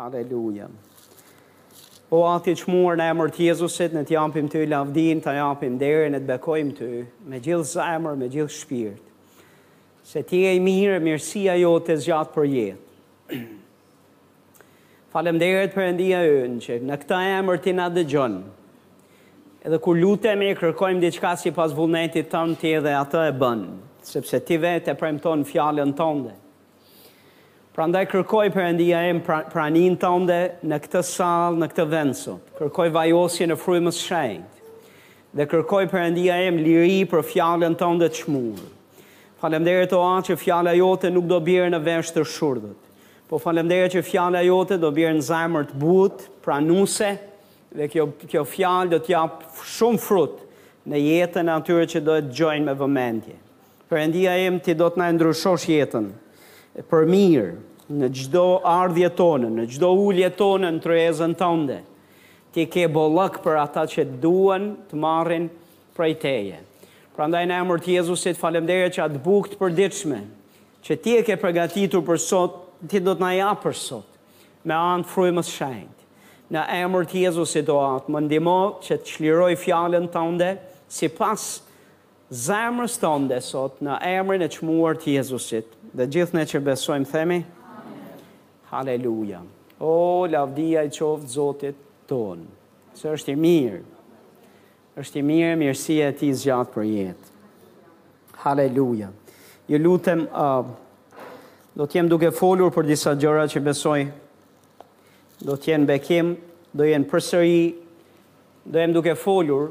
Haleluja O Atë i çmuar në emër të Jezusit ne të japim ty lavdin, të japim nderin e të bekojmë ty me gjithë zemër, me gjithë shpirt. Se ti je i mirë e mirësia jote zgjat për jetë. Faleminderit Perëndia ynë që në këtë emër ti na dëgjon. Edhe kur lutemi e kërkojmë diçka sipas vullnetit tënd ti edhe atë e bën, sepse ti vetë e premton në fjalën tënde. Prandaj kërkoj Perëndia im praninë tënde në këtë sallë, në këtë vend sot. Kërkoj vajosjen e Frymës së Shenjtë. Dhe kërkoj Perëndia im liri për fjalën tënde të çmuar. Falemnderit o Atë që fjala jote nuk do bjerë në vesh të shurdhët. Po falemnderit që fjala jote do bjerë në zemër të butë, pranuse, dhe kjo, kjo fjalë do të japë shumë frut në jetën e atyre që do e dëgjojnë me vëmendje. Perëndia im ti do të na e ndryshosh jetën për mirë në çdo ardhje tonë në çdo ulje tonë në tryezën tënde ti ke bollëk për ata që duan të marrin prej teje prandaj në emër të Jezusit faleminderit që atë bukë të përditshme që ti e ke përgatitur për sot ti do të na japësh sot me anë të Frymës së Shenjtë në emër të Jezusit o Atë më ndihmo që të çliroj fjalën tënde sipas zemrës tënde sot në emrin e çmuar të Jezusit dhe gjithë ne që besojmë themi Amen Haleluja O lavdia i qoftë Zotit tonë se është i mirë është i mirë mirësia e tij zgjat për jetë Haleluja Ju lutem uh, do të jem duke folur për disa gjëra që besoj do të jenë bekim do jenë përsëri do jem duke folur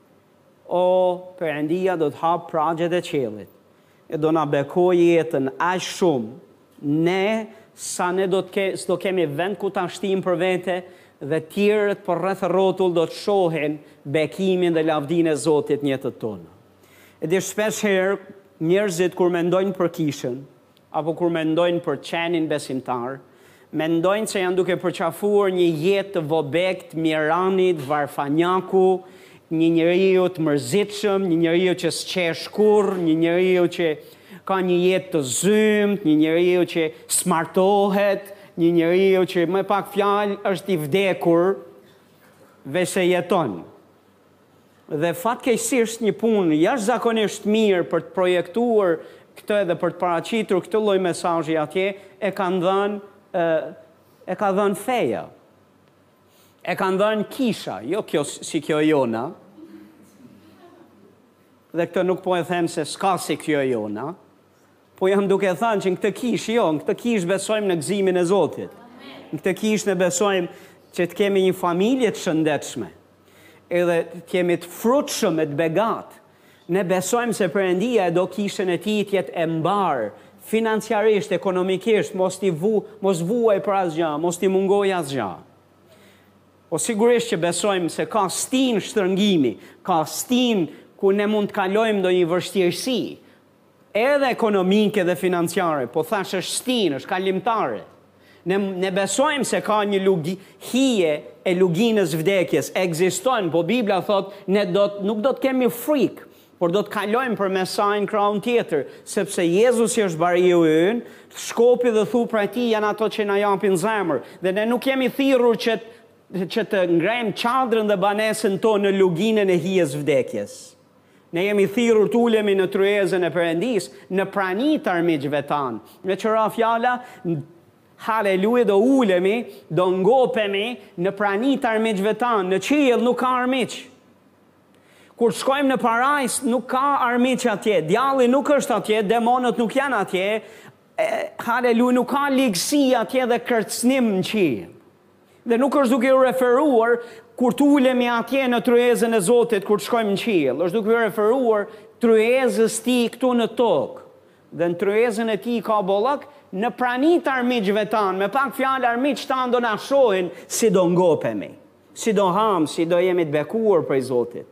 O Perëndia do të hapë pragjet e qiellit e do na bekojë jetën aq shumë ne sa ne do të s'do kemi vend ku ta shtimë për vete dhe tjerët përreth rrotull do të shohin bekimin dhe lavdinë e Zotit në jetët tona. E di shpesh herë njerëzit kur mendojnë për kishën, apo kur mendojnë për qenien besimtar, mendojnë se janë duke përqafuar një jetë të vobektë, mjerani, varfanjaku, një njeriu të mërzitshëm, një njeriu që s'qesh kurrë, një njeriu që ka një jetë të zymtë, një njeriu që s'martohet, një njeriu që me pak fjalë është i vdekur veçse jeton. Dhe fatkeqësisht një punë jashtëzakonisht mirë për të projektuar këtë dhe për të paraqitur këtë lloj mesazhi atje e kanë dhënë e ka dhënë feja. E kanë dhënë kisha, jo kjo si kjo e jona. Dhe këtë nuk po e them se s'ka si kjo e jona. Po jam duke thënë që në këtë kishë, jo, në këtë kishë besojmë në gëzimin e Zotit. Në këtë kishë ne besojmë që të kemi një familje të shëndetshme, edhe të jemi të frutshëm e të begatë. Ne besojmë se Perëndia e do kishën e tij të jetë e mbarë, financiarisht, ekonomikisht, mos të vu, mos vuajë për asgjë, mos t'i mungojë asgjë. Po sigurisht që besojmë se ka stinë shtrëngimi, ka stinë ku ne mund të kalojmë ndonjë vështirësi, Edhe ekonomike dhe financiare, po thashë është stinë, është kalimtare. Ne ne besojmë se ka një lugi, hije e luginës vdekjes, ekziston, po Bibla thotë ne do të nuk do të kemi frikë, por do të kalojmë përmes saj në krahun tjetër, sepse Jezusi është bariu ynë, shkopi dhe thupra e tij janë ato që na japin zemër, dhe ne nuk jemi thirrur që që të ngrejmë çadrën dhe banesën tonë në luginën e hijes vdekjes. Ne jemi thirrur t'ulemi në tryezën e Perëndisë, në prani t'armiqve tanë. Me tjera fjalë, Hallelujah, do ulemi, do ngopemi në prani t'armiqve tanë. Në qiell nuk ka armiq. Kur të shkojmë në Parajsë, nuk ka armiq atje. Djalli nuk është atje, demonët nuk janë atje. Hallelujah, nuk ka ligësi atje dhe kërcënim në qiell. Dhe nuk është duke iu referuar kur të ulemi atje në tryezën e Zotit, kur të shkojmë në qiell. është duke iu referuar tryezës tij këtu në tokë. Dhe në tryezën e tij ka bollëk, në prani t'armiqve tanë, me pak fjalë armiqtë tanë do na shohin si do ngopemi, si do hamë, si do jemi të bekuar prej Zotit.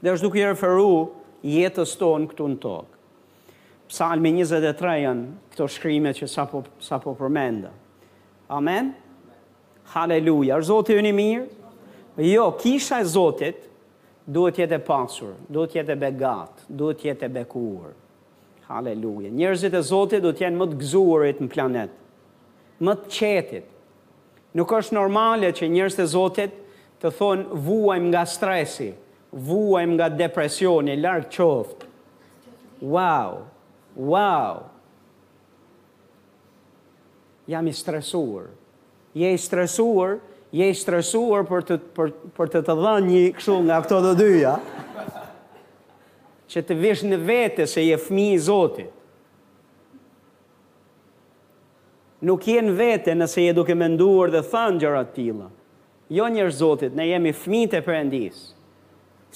Dhe është duke iu referu jetës tonë këtu në tokë. Psalmi 23 janë këto shkrimet që sapo, sapo përmenda. Amen. Haleluja. Është Zoti ynë i mirë? Jo, kisha e Zotit duhet jetë e pasur, duhet jetë e begatë, duhet jetë e bekuar. Haleluja. Njerëzit e Zotit duhet jenë më të gëzuarit në planet, më të qetët. Nuk është normale që njerëzit e Zotit të thonë vuajmë nga stresi, vuajmë nga depresioni, larg qoftë. Wow. Wow. Jam i stresuar. Je i stresuar, je i stresuar për të për për të të dhënë një kështu nga këto të dyja. Që të vish në vete se je fëmijë i Zotit. Nuk je në vete nëse je duke menduar dhe thënë gjëra të tilla. Jo njerëz Zotit, ne jemi fëmijët e Perëndisë.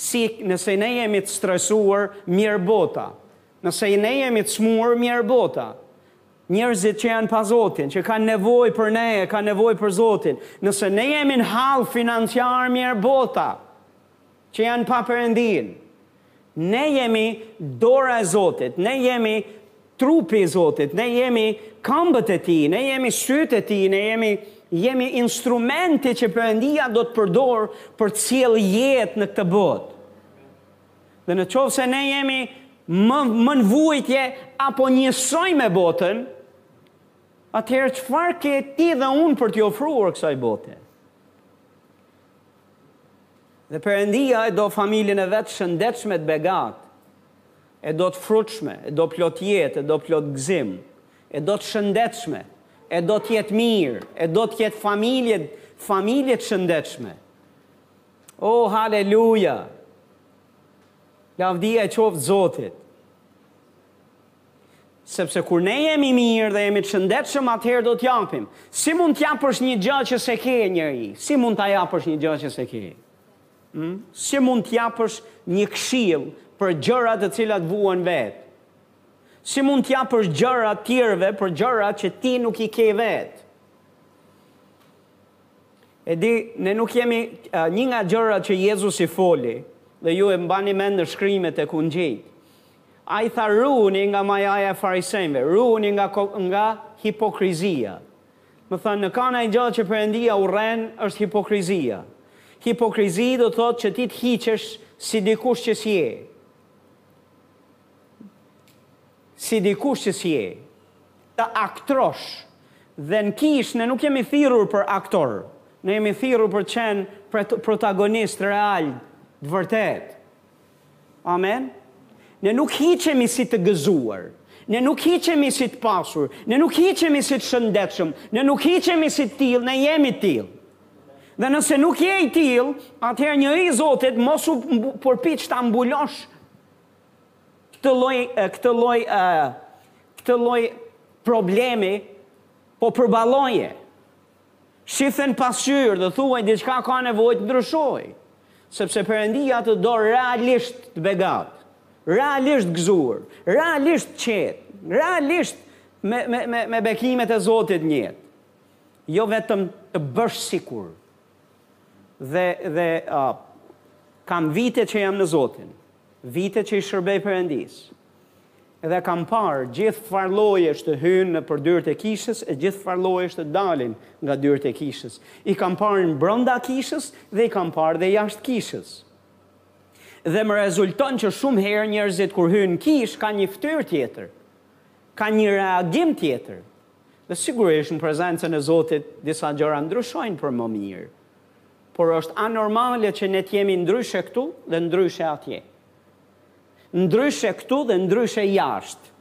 Si nëse ne jemi të stresuar, mjerë bota. Nëse ne jemi të sëmurë, mjerë bota. Njerëzit që janë pa Zotin, që kanë nevojë për ne, kanë nevojë për Zotin. Nëse ne jemi në hall financiar mjerë bota, që janë pa Perëndinë, ne jemi dora e Zotit, ne jemi trupi i Zotit, ne jemi këmbët e Tij, ne jemi sytë e Tij, ne jemi jemi instrumenti që Perëndia do të përdor për të sjellë jetë në këtë botë. Dhe në qoftë se ne jemi më, më në vuajtje apo njësoj me botën, atëherë çfarë ke ti dhe unë për t'i ofruar kësaj bote? Dhe Perëndia e do familjen e vet të shëndetshme të begatë, e do të frutshme, e do plot jetë, e do plot gëzim, e do të shëndetshme, e do të jetë mirë, e do të jetë familje, familje të shëndetshme. Oh haleluja Lavdia i qoftë Zotit Sepse kur ne jemi mirë dhe jemi të shëndetshëm atëherë do të japim. Si mund të japësh një gjë që s'e ke njeri? Si mund ta japësh një gjë që s'e ke? Hmm? Si mund të japësh një këshillë për gjëra të cilat vuan vetë? Si mund të japësh gjëra të tjerëve për gjëra që ti nuk i ke vetë? E di, ne nuk jemi, një nga gjërat që Jezusi foli, dhe ju e mbani mend në shkrimet tek Ungjijtë. Ai tha ruhuni nga majaja e farisenjve, ruhuni nga nga hipokrizia. Me thënë, në ka një gjë që Perëndia urren është hipokrizia. Hipokrizi do të thotë që ti të hiqesh si dikush që s'je. Si dikush që s'je. Të aktrosh. Dhe në kishë ne nuk jemi thirrur për aktorë. Ne jemi thirrur për të qenë protagonistë realë, të vërtetë. Amen? Ne nuk hiqemi si të gëzuar. Ne nuk hiqemi si të pasur. Ne nuk hiqemi si të shëndetshëm. Ne nuk hiqemi si të tillë, ne jemi të tillë. Dhe nëse nuk je i tillë, atëherë njeri i Zotit mos u përpiq ta mbulosh Këtë lloj këtë lloj këtë lloj problemi po përballoje. Shif në pasqyrë dhe thuaj diçka ka nevojë të ndryshojë. Sepse Perëndia të do realisht të begatë, realisht gëzuar, realisht të qetë, realisht me me me me bekimet e Zotit në jetë. Jo vetëm të bësh sikur. Dhe dhe uh, kam vite që jam në Zotin. Vite që i shërbej Perëndisë dhe kam parë gjithë farë llojesh të hyjnë nëpër dyert e kishës e gjithë farë llojesh të dalin nga dyert e kishës. I kam parë brenda kishës dhe i kam parë dhe jashtë kishës. Dhe më rezulton që shumë herë njerëzit kur hyjnë në kishë kanë një fytyrë tjetër. Kanë një reagim tjetër. Dhe sigurisht në prezencën e Zotit disa gjëra ndryshojnë për më mirë. Por është anormale që ne të jemi ndryshe këtu dhe ndryshe atje. Ndryshe këtu dhe ndryshe jashtë.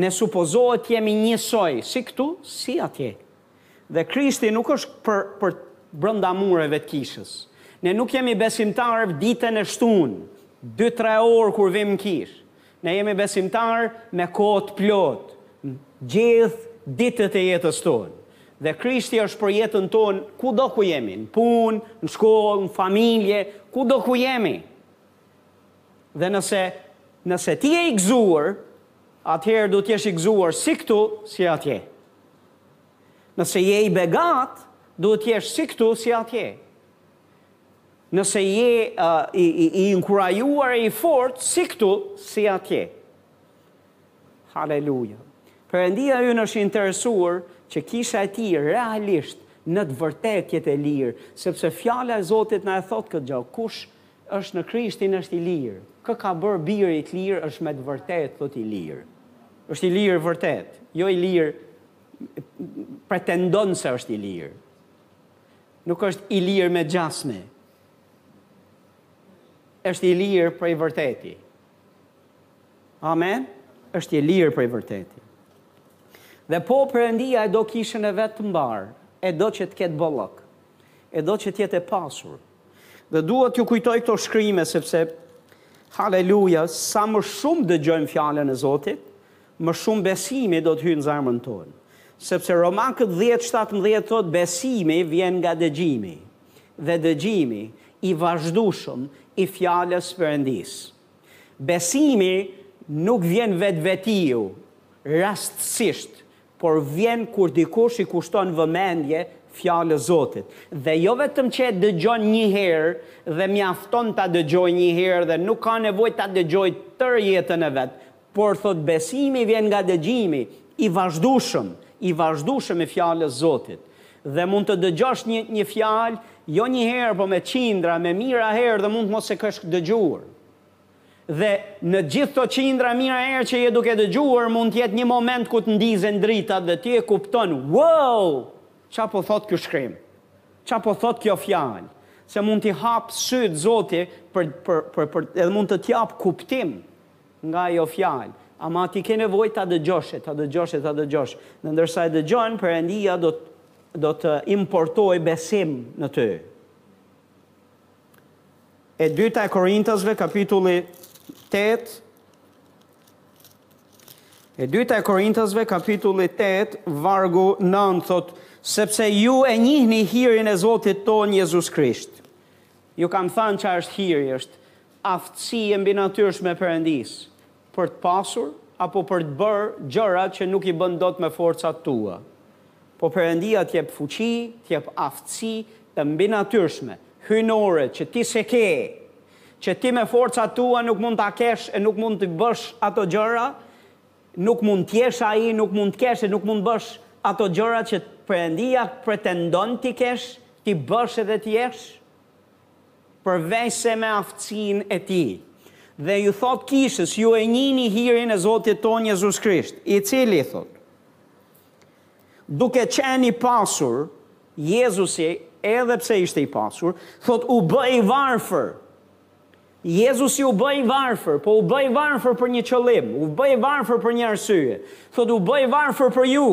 Ne supozohet të jemi njësoj, si këtu, si atje. Dhe Krishti nuk është për, për brenda mureve të kishës. Ne nuk jemi besimtarë ditën e shtunë, dy-tre orë kur vim në kishë. Ne jemi besimtarë me kohë të plotë gjithë ditët e jetës tonë. Dhe Krishti është për jetën tonë kudo ku jemi, në punë, në shkollë, në familje, kudo ku jemi. Dhe nëse nëse ti je i gëzuar, atëherë duhet të jesh i gëzuar si këtu, si atje. Nëse je i begat, duhet të jesh si këtu, si atje. Nëse je i inkurajuar e i fortë, si këtu, si atje. Haleluja! Perëndia ynë është i interesuar që Kisha e Tij realisht në të vërtetë të jetë e lirë, sepse Fjala e Zotit na e thotë këtë gjë, Kush është në Krishtin është i lirë. Kë ka bërë Biri të lirë është me të vërtetë, thotë, i lirë. Është i lirë vërtet, jo i lirë pretendon se është i lirë. Nuk është i lirë me gjasme. Është i lirë prej vërteti. Amen? Është i lirë prej vërteti. Dhe po Perëndia e do kishën e vet të mbarë, e do që të ketë bollëk, e do që të jetë e pasur. Dhe duhet t'ju kujtoj këto shkrime, sepse, haleluja, sa më shumë dëgjojmë fjalën e Zotit, Më shumë besimi do të hyjë në zemrën tonë. Sepse Romakët dhjetë shtatëmbëdhjetë thotë besimi vjen nga dëgjimi, dhe dëgjimi i vazhdueshëm i fjalës së Perëndisë. Besimi nuk vjen vetvetiu, rastësisht, por vjen kur dikush i kushton vëmendje fjalës Zotit. Dhe jo vetëm që e dëgjon një herë dhe mjafton ta dëgjojë një herë dhe nuk ka nevojë ta dëgjojë tërë jetën e vet, Por thotë besimi vjen nga dëgjimi i vazhdueshëm, i vazhdueshëm i fjalës Zotit. Dhe mund të dëgjosh një një fjalë, jo një herë, po me qindra, me mijëra herë dhe mund të mos e kesh dëgjuar. Dhe në gjithë këto qindra mijëra herë që je duke dëgjuar, mund të jetë një moment ku të ndizen dritat dhe ti e kupton, Uau! Ça po thotë ky shkrim? Ça po thotë kjo fjalë? Se mund t'i hap sytë Zoti për për për edhe mund të t'japë kuptim. Nga ajo fjalë. Ama ti ke nevojë ta dëgjosh e ta dëgjosh e ta dëgjosh. Dhe ndërsa e dëgjon, Perëndia do të do të importojë besim në ty. E dyta e Korintasve, kapitulli 8, E dyta e Korintasve, kapitulli 8, vargu 9, thotë, sepse ju e njihni hirin e Zotit tonë Jezus Krisht. Ju kam thanë ça është hiri, është aftësi e mbinatyrshme e Perëndisë për të pasur apo për të bërë gjëra që nuk i bën dot me forcat tua. Po Perëndia të jep fuqi, të jep aftësi të mbinatyrshme, hyjnore që ti s'e ke, që ti me forcat tua nuk mund ta kesh e nuk mund të bësh ato gjëra, nuk mund të jesh ai, nuk mund të kesh e nuk mund të bësh ato gjëra që Perëndia pretendon t'i kesh, t'i bësh edhe të jesh. përveçse me aftësinë e tij, dhe ju thotë kishës, ju e njihni hirin e Zotit tonë Jezus Krisht, i cili, thotë, duke qenë i pasur, Jezusi, edhe pse ishte i pasur, thotë, u bë i varfër, Jezusi u bë i varfër, po u bë i varfër për një qëllim, u bë i varfër për një arsye, thotë, u bë i varfër për ju,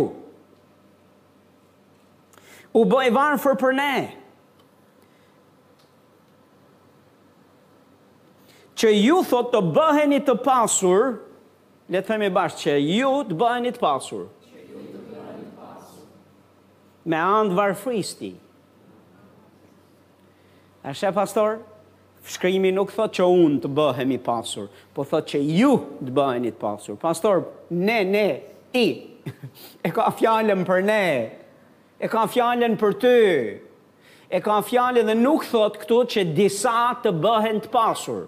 u bë i varfër për ne, Që ju, thotë, të bëheni të pasur, le të themi bashkë që ju të bëheni të pasur. Me anë të varfërisë tij. E sheh pastor? Shkrimi nuk thotë që unë të bëhem i pasur, po thotë që ju të bëheni të pasur. Pastor, ne, ne, ti, e ka fjalën për ne, e ka fjalën për ty, E ka fjalën dhe nuk thotë këtu që disa të bëhen të pasur.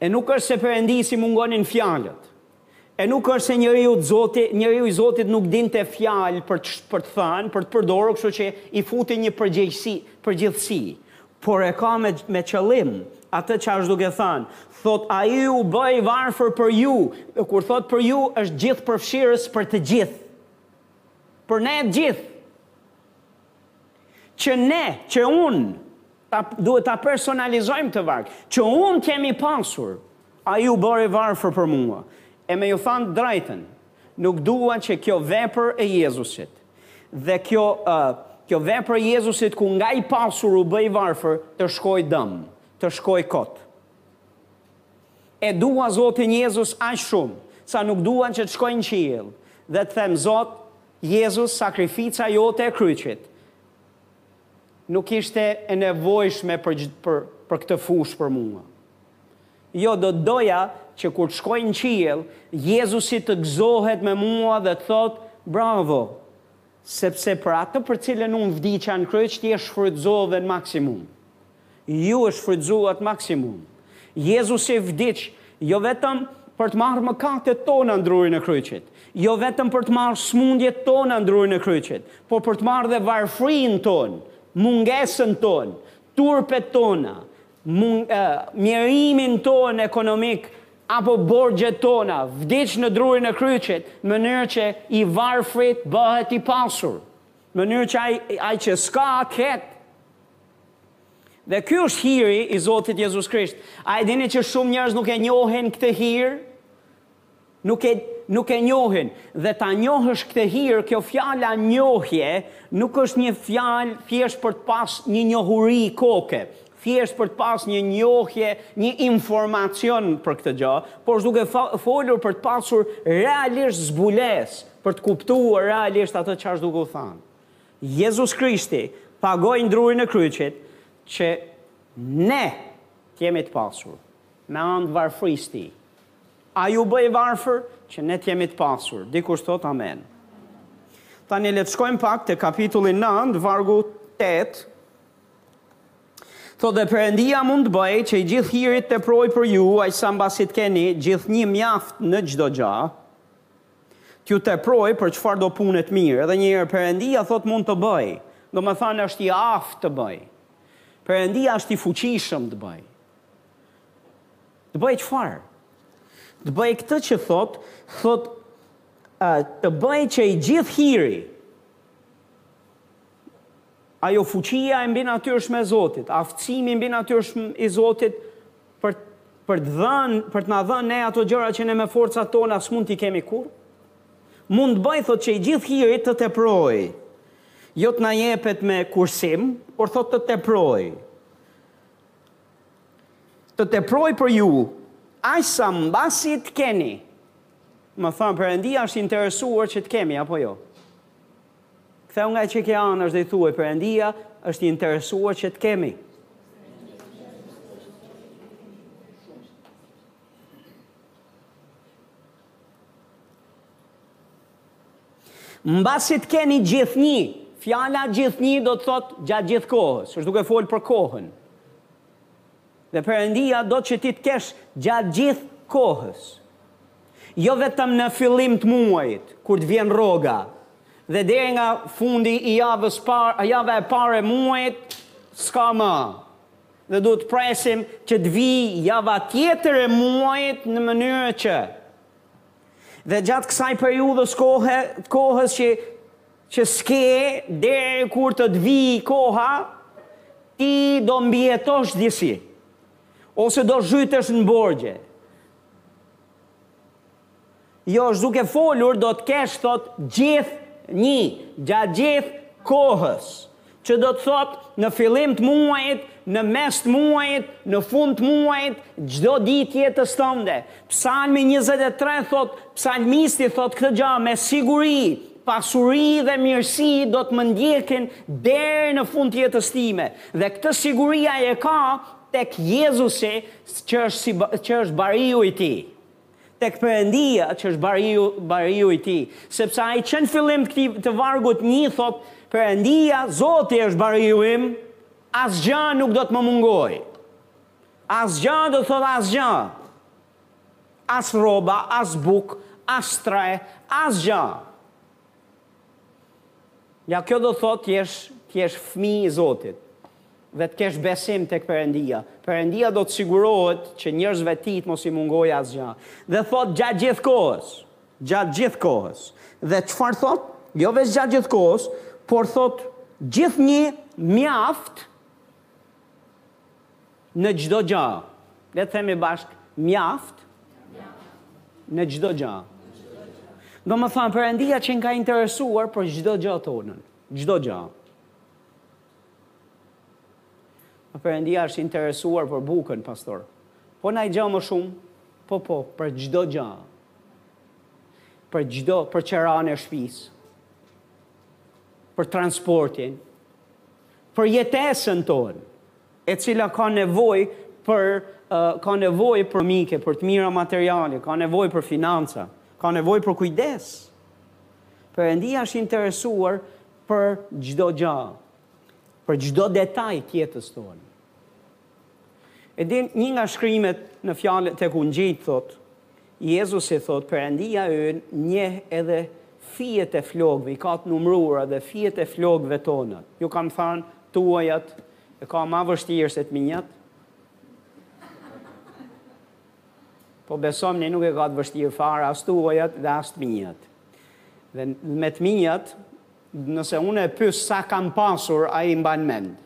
E nuk është se Perëndisë i mungonin fjalët. E nuk është se njeriu i Zotit, njeriu i Zotit nuk dinte fjalë për të për të thënë, për të përdorur, kështu që i futi një përgjegjësi, përgjithësi. Por e ka me me qëllim atë që është duke thënë, thotë ai u bë i varfër për ju, kur thotë për ju është gjithëpërfshirës për të gjithë. Për ne të gjithë. Që ne, që unë, ta, duhet ta personalizojmë këtë varg. Që unë të jem i pasur. Ai u bë i varfër për mua. E me ju thanë drejtën. Nuk dua që kjo vepër e Jezusit. Dhe kjo, uh, kjo vepër e Jezusit ku nga i pasur u bë i varfër të shkojë dëm, të shkojë kot. E dua Zotin Jezus aq shumë, sa nuk dua që të shkoj në qiell, dhe të them, Zot, Jezus, sakrifica jote e kryqit nuk ishte e nevojshme për, për, për këtë fushë për mua. Jo, do të doja që kur të shkoj në qiell, Jezusi të gëzohet me mua dhe të thotë, bravo, Sepse për atë për cilën unë vdiqa në kryq ti e shfrytëzove në maksimum. Ju e shfrytëzuat maksimum. Jezusi vdiq jo vetëm për të marrë mëkatet tona në drurin e kryqit, jo vetëm për të marrë sëmundjet tona në drurin e kryqit, por për të marrë dhe varfërinë tonë, mungesën tonë, turpet tona, mjerimin tonë ekonomik apo borxhet tona, vdiq në drurin e kryqit, në mënyrë që i varfri të bëhet i pasur, në mënyrë që ai, ai që s'ka, të ketë. Dhe ky është hiri i Zotit Jezus Krisht. A e dini që shumë njerëz nuk e njohin këtë hir? Nuk e nuk e njohin dhe ta njohësh këtë hir kjo fjala njohje nuk është një fjalë thjesht për të pas një njohuri koke thjesht për të pas një njohje një informacion për këtë gjë por është duke folur për të pasur realisht zbulesë për të kuptuar realisht atë çfarë është duke u thënë Jezus Krishti pagoi në drurin e kryqit që ne të jemi të pasur me anë të varfërisë tij Ai u bë i varfër që ne të jemi të pasur. Dikush thotë amen. Tani le të shkojmë pak te kapitulli nëntë, vargu tetë. Thotë dhe Perëndia mund të bëjë që i gjithë hiri të teprojë për ju, aq sa mbasi të keni gjithnjë mjaft në çdo gjë, t'ju teprojë për çfarëdo pune të mirë. Edhe një herë Perëndia thotë mund të bëjë, domethënë është i aftë të bëjë. Perëndia është i fuqishëm të bëjë. Të bëjë çfarë? Të bëjë këtë që thotë, thotë të bëjë që i gjithë hiri, ajo fuqia e mbinatyrshme e Zotit, aftësimi i mbinatyrshëm i Zotit për për të dhënë, për të na dhënë ne ato gjëra që ne me forcat tona s'mund t'i kemi kurrë. Mund të bëjë thotë që i gjithë hiri të teprojë. Jo të na jepet me kursim, por thotë të teprojë. Të teprojë për ju, aq sa mbasi të keni. Me thënë, Perëndia është i interesuar që të kemi, apo jo? Ktheu nga ai që ke anash dhe i thuaj, Perëndia është i interesuar që të kemi. Mbasi të keni gjithnjë, fjala gjithnjë do të thotë gjatë gjithë kohës, është duke folë për kohën. Dhe Perëndia do që ti të kesh gjatë gjithë kohës. Jo vetëm në fillim të muajit, kur të vjen rroga, dhe deri nga fundi i javës së parë, java e parë e muajit, s'ka më. Dhe duhet të presim që të vijë java tjetër e muajit në mënyrë që Dhe gjatë kësaj periudhës kohe, kohës që, që s'ke, deri kur të të vijë koha, ti do mbijetosh disi, ose do zhytesh në borgje. Jo, është duke folur, do të kesh, thotë, gjithnjë, gjatë gjithë kohës, që do të thotë në fillim të muajit, në mes të muajit, në fund të muajit, çdo ditë të jetës tënde. Psalmi njëzet e tre thotë, psalmisti thotë këtë gjë me siguri, pasuri dhe mirësi do të më ndjekin deri në fund të jetës time. Dhe këtë siguri ai e ka tek Jezusi që është si që është bariu i tij. tek Perëndia që është bariu, bariu i tij, sepse ai që në fillim të këtij të vargut një thotë Perëndia, Zoti është bariu im, asgjë nuk do të më mungojë. Asgjë do të thotë asgjë. As rroba, as bukë, as strehë, asgjë. Ja kjo do të thotë të jesh të jesh fëmijë i Zotit dhe të kesh besim tek Perëndia. Perëndia do të sigurohet që njerëzve të tij të mos i mungojë asgjë. Dhe thotë gjatë gjithë kohës, gjatë gjithë kohës. Dhe çfarë thotë? Jo veç gjatë gjithë kohës, por thotë gjithnjë mjaft Në çdo gjë. Le të themi bashkë, mjaft në çdo gjë. Domethënë Perëndia qenka interesuar për çdo gjë tonën, çdo gjë. Perëndia është interesuar për bukën, pastor. Po naj gjë më shumë? Po po, për çdo gjë. Për çdo, për qeranë e shpisë. Për transportin. për jetesën tonë, e cila ka nevojë për ka nevojë për mike, për të mira materiale, ka nevojë për financa, ka nevojë për kujdes. Perëndia është interesuar për çdo gjë, për çdo detaj të jetës tonë. E din, një nga shkrimet në fjalë tek Ungjijtë thotë, Jezusi thotë, Perëndia ynë njeh edhe fijet e flokëve, i ka të numëruara dhe fijet e flokëve tona. Ju kam thanë, tuajat e ka ma vështirë se të mijat. Po besomni nuk e ka të vështirë fare as tuajat dhe as të mijat. Dhe me të mijat, nëse unë e pyes sa kam pasur, ai mban mend.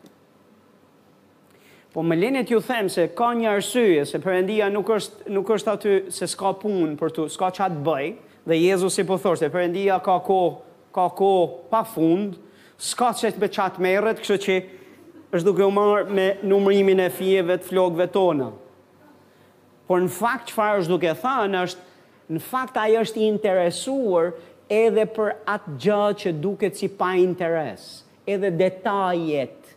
Po më lini t'ju them se ka një arsye, se Perëndia nuk është nuk është aty se s'ka punë për tu, s'ka ça të bëjë, dhe Jezusi po thoshte Perëndia ka kohë ka kohë pa fund, s'ka ç'është me ça të merret, kështu që është duke u marrë me numërimin e fijeve të flokëve tona. Por në fakt çfarë është duke thënë është në fakt ai është i interesuar edhe për atë gjë që duket si pa interes, edhe detajet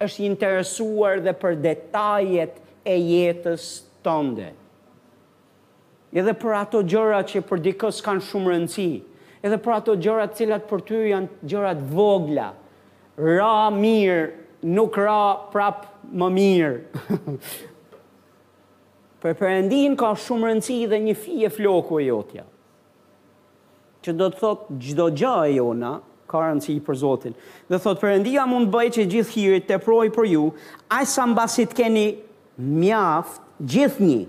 Është i interesuar dhe për detajet e jetës tënde. Edhe për ato gjëra që për dikë s'kanë shumë rëndësi. Edhe për ato gjëra të cilat për ty janë gjëra të vogla. Ra, mirë, nuk ra, prapë më mirë. Për Perëndinë ka shumë rëndësi dhe një fije floku e jotja. Që do të thotë çdo gja e jona ka rëndësi për Zotin. Dhe thotë Perëndia mund të bëjë që gjithë hiri të teprojë për ju, aq sa mbasi të keni mjaft gjithnjë,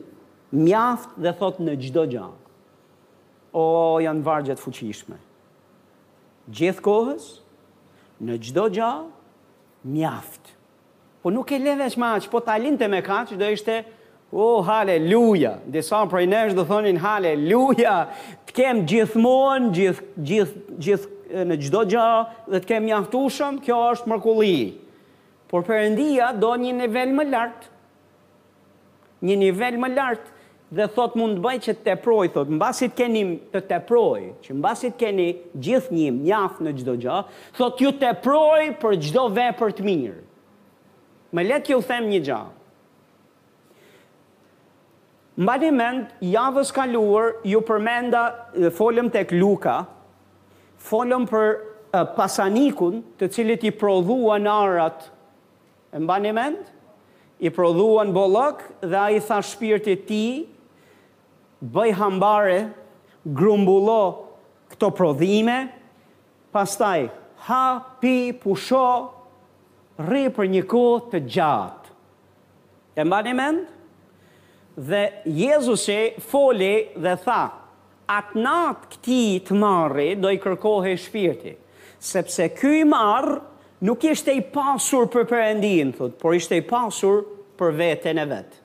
mjaft dhe thotë në çdo gjë. O janë vargje të fuqishme. Gjithë kohës, në çdo gjë, mjaft. Po nuk e le veç me aq, po ta linte me kaq, do ishte O oh, haleluja, disa prej nesh do thonin haleluja, të kem gjithmonë, gjith, gjith, gjith, në çdo gja dhe të kem mjaftushëm, kjo është mrekulli. Por Perëndia do një nivel më lart. një nivel më lart dhe thotë mund të bëjë që të teprojë, thotë mbasi të keni të teprojë, që mbasi të keni gjithnjë mjaft në çdo gjë, thotë t'ju teprojë për çdo vepër të mirë. Më le t'ju them një gjë. Mbani mend, javën e kaluar ju përmenda dhe folëm tek Luka, folëm për pasanikun të cilit i prodhuan arat E mbani mend? I prodhuan bollëk dhe ai tha shpirtit tij, Bëj hambare, grumbullo këto prodhime, pastaj ha, pi, pusho, rri për një kohë të gjatë. E mbani mend? Dhe Jezusi foli dhe tha, Atë natë këtij të marri do i kërkohej shpirti, sepse ky i marrë nuk ishte i pasur për Perëndinë, thotë, por ishte i pasur për veten e vet.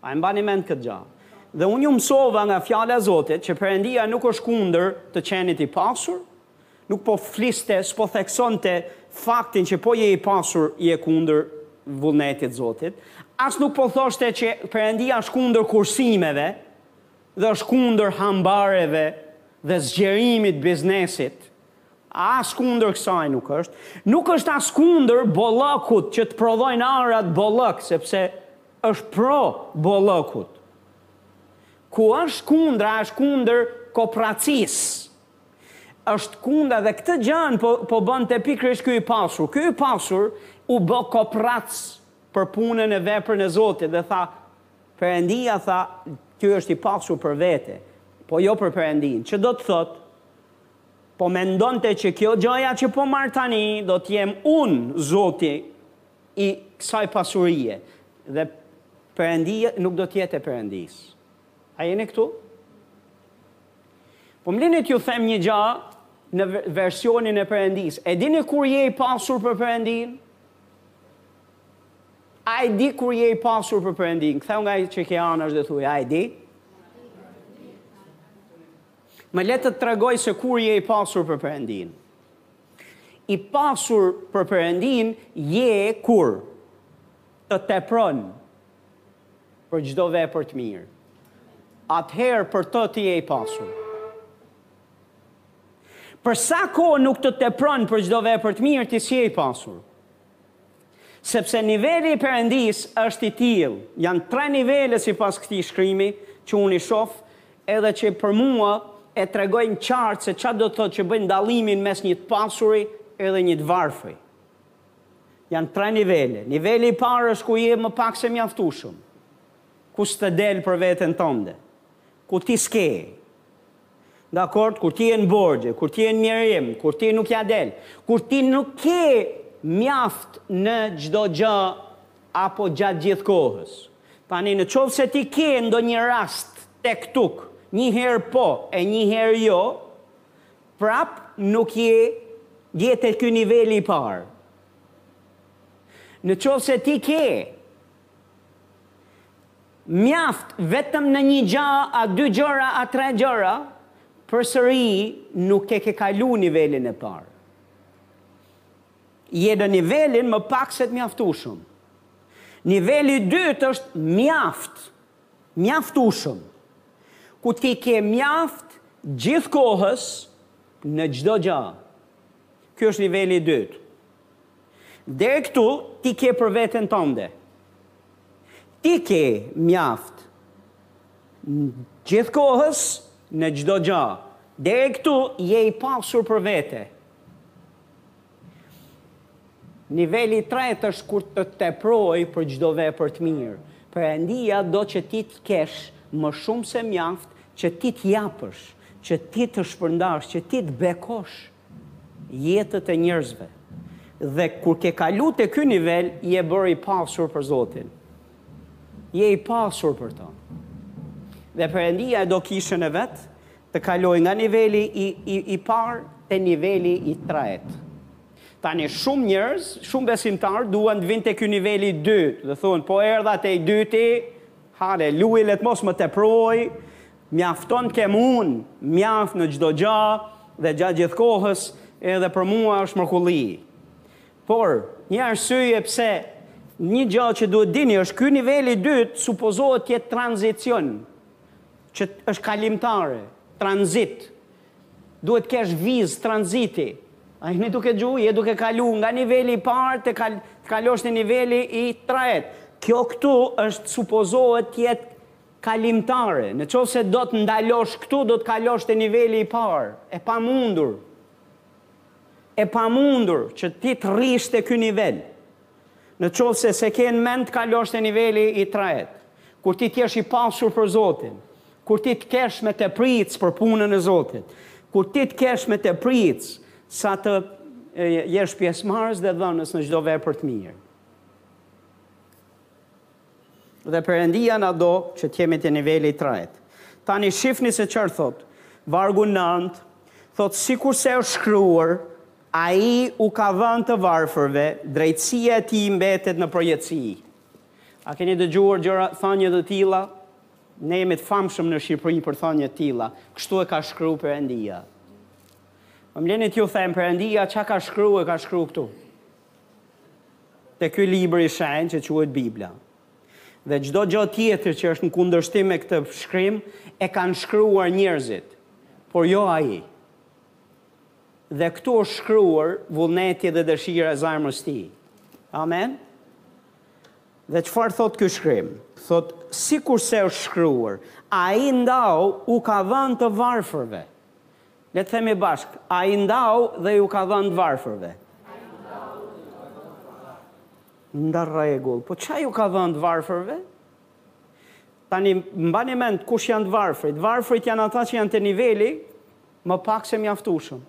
A e mbani mend këtë gjë? Dhe unë ju mësova nga Fjala e Zotit që Perëndia nuk është kundër të qenit i pasur, nuk po fliste, s'po theksonte faktin që po je i pasur je kundër vullnetit të Zotit, as nuk po thoshte që Perëndia është kundër kursimeve, dhe është kundër hambareve dhe zgjerimit biznesit, as kundër kësaj nuk është, nuk është as kundër bollëkut që të prodhojnë arat bollëk sepse është pro bollëkut. Ku është kundra është kundër kopracisë. Është kundër dhe këtë gjanë po, po bënte pikërisht ky i pasur. Ky i pasur u bë koprac për punën e veprën e Zotit dhe tha Perëndia tha, Ky është i pasur për vete, po jo për Perëndinë. Që do të thotë, po mendonte që kjo gjaja që po marr tani do të jem unë zoti i kësaj pasurie dhe Perëndia nuk do të jetë e Perëndisë. A jeni këtu? Po më lini t'ju them një gjë në versionin e Perëndisë. E dini kur je i pasur për Perëndinë? A e di kur je i pasur për Perëndinë? Ktheu nga ai që ke anash dhe thuaj, a e di? Më le të tregoj se kur je i pasur për Perëndinë. I pasur për Perëndinë je kur të tepron për çdo vepër të mirë. Atëherë për të je i pasur. Për sa kohë nuk të tepron për çdo vepër të mirë, ti s'je i pasur. Sepse niveli i Perëndisë është i tillë, janë tre nivele sipas këtij shkrimi që unë i shoh edhe që për mua e tregojnë qartë se çfarë do të thotë që bëjnë dallimin mes një të pasuri edhe një të varfri. Janë tre nivele. Niveli i parë është ku je më pak se mjaftueshëm, ku s'të del për veten tënde. Kur ti s'ke. Dakord, kur ti je në borxhe, kur ti je në mjerim, kur ti nuk ja del, kur ti nuk ke mjaft në çdo gjë apo gjatë gjithë kohës. Tani në qoftë se ti ke ndonjë rast tek tuk, një herë po e një herë jo, prap nuk je je te ky niveli i parë. Në qoftë se ti ke. Mjaft vetëm në nji gja a dy gjëra a tre gjëra përsëri nuk e ke kalu nivelin e parë je në nivelin më pak se të mjaftushëm niveli i dytë është mjaft mjaftushëm ku ti ke mjaft gjithë kohës në çdo gja ky është niveli i dytë Deri këtu ti ke për veten tënde. Ti ke mjaft gjithë kohës në çdo gja. Deri këtu je i pasur për vete. Niveli i tretë është kur të tepron për çdo vepër të mirë. Perëndia do që ti të kesh më shumë se mjaft që ti të japësh, që ti të shpërndash, që ti të bekosh. jetët e njerëzve dhe kur ke kalu te ky nivel je bërë i pasur për Zotin. Je i pasur për të. Dhe Perëndia e do kishën e vet të kalojë nga niveli i i, i parë te niveli i tretë. Tani shumë njerëz, shumë besimtarë duan të vijnë te ky niveli i dytë dhe thonë po erdha te i dyti, haleluja, le të mos më teprojë, Mjafton të kem unë mjaft në çdo gjë dhe gjatë gjithë kohës edhe për mua është mrekulli. Por, një arsye pse një gjë që duhet të dini është ky niveli i dytë supozohet të jetë tranzicion, që është kalimtare, tranzit. Duhet të kesh vizë tranziti. A jeni duke dëgju, je duke kalu nga niveli i parë të kalosh në niveli i tretë. Kjo këtu është supozohet të jetë kalimtare, në qoftë se do të ndalosh këtu do të kalosh te niveli i parë, e pamundur, e pamundur që ti të rrish te ky nivel, në qoftë se s'e ke në mend të kalosh te niveli i tretë, kur ti të jesh i pasur për Zotin, kur ti të kesh me tepricë për punën e Zotit, kur ti të kesh me tepricë sa të jesh pjesëmarrës dhe dhënës në çdo vepër të mirë. Dhe Perëndia na do që të jemi te niveli i tretë. Tani shifni se çfarë thotë vargu nëntë, thotë sikurse është shkruar, Ai u ka dhënë të varfërve, drejtësia e tij mbetet në përjetësi. A keni dëgjuar gjëra, thënie të tilla? Ne jemi të famshëm në Shqipëri për thanie të tilla, kështu e ka shkru Perëndia. Po më leni t'ju them, Perëndia ça ka shkru e ka shkru këtu. te ky libër i shenjtë që quhet Bibla. Dhe çdo gjë tjetër që është në kundërshtim me këtë shkrim e kanë shkruar njerëzit, por jo ai. Dhe këtu është shkruar vullneti dhe dëshira e zemrës tij. Amen. Dhe çfarë thot ky shkrim? Thot sikurse është shkruar, ai ndau u ka dhënë të varfërve. Le të themi bashkë, Ai ndau dhe iu ka dhënë të varfërve. Në rregull, po ça iu ka dhënë të varfërve? Tani mbani mend kush janë të varfrit. Të varfrit janë ata që janë te niveli më pak se mjaftueshëm,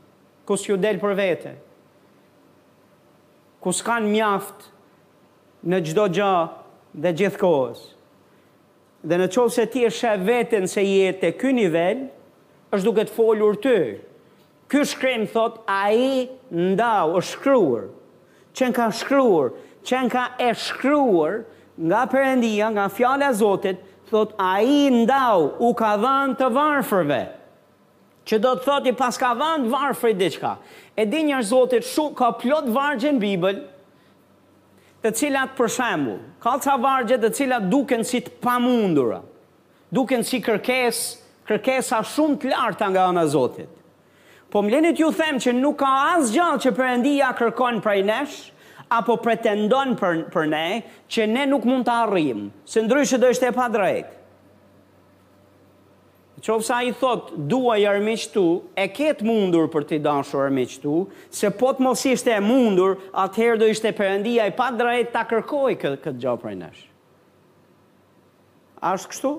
ku s'ju del për vete, ku s'kanë mjaft në çdo gjë dhe gjithkohës. Dhe në qoftë se ti e sheh veten se je te ky nivel, është duke të folur ty. Ky shkrim thotë ai ndau, është shkruar, qenka shkruar, qenka e shkruar nga Perëndia, nga Fjala e Zotit, thotë ai ndau u ka dhënë të varfërve. Që do të thotë i paska dhënë të varfrit diçka. E di njerëz Zotit shumë ka plot vargje në Bibël, të cilat për shembull, ka ca vargje të cilat duken si të pamundura, duken si kërkesë, kërkesa shumë të larta nga ana e Zotit. Po më lini t'ju them që nuk ka asgjë që Perëndia kërkon prej nesh, apo pretendon për, për ne, që ne nuk mund ta arrijmë, se ndryshe do ishte e padrejtë. Në qoftë se ai thotë duaji armiqtë e tu, e ke të mundur për t'i dashur armiqtë e tu, se po të mos ishte e mundur, atëherë do ishte Perëndia i padrejtë ta kërkojë këtë këtë gjë prej nesh. A është kështu?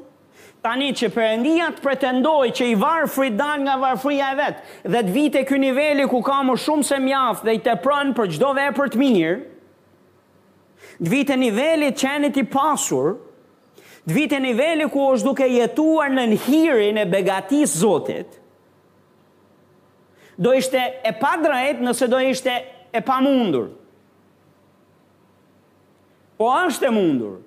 Tani që Perëndia të pretendojë që i varfri të dalë nga varfëria e vet dhe të vijë te ky niveli ku ka më shumë se mjaft dhe i tepron për çdo vepër të mirë, të vijë te niveli të qenit i pasur, Të vijë te niveli ku është duke jetuar nën hirin e begatisë Zotit, do ishte e padrejtë nëse do ishte e pamundur. Po është e mundur.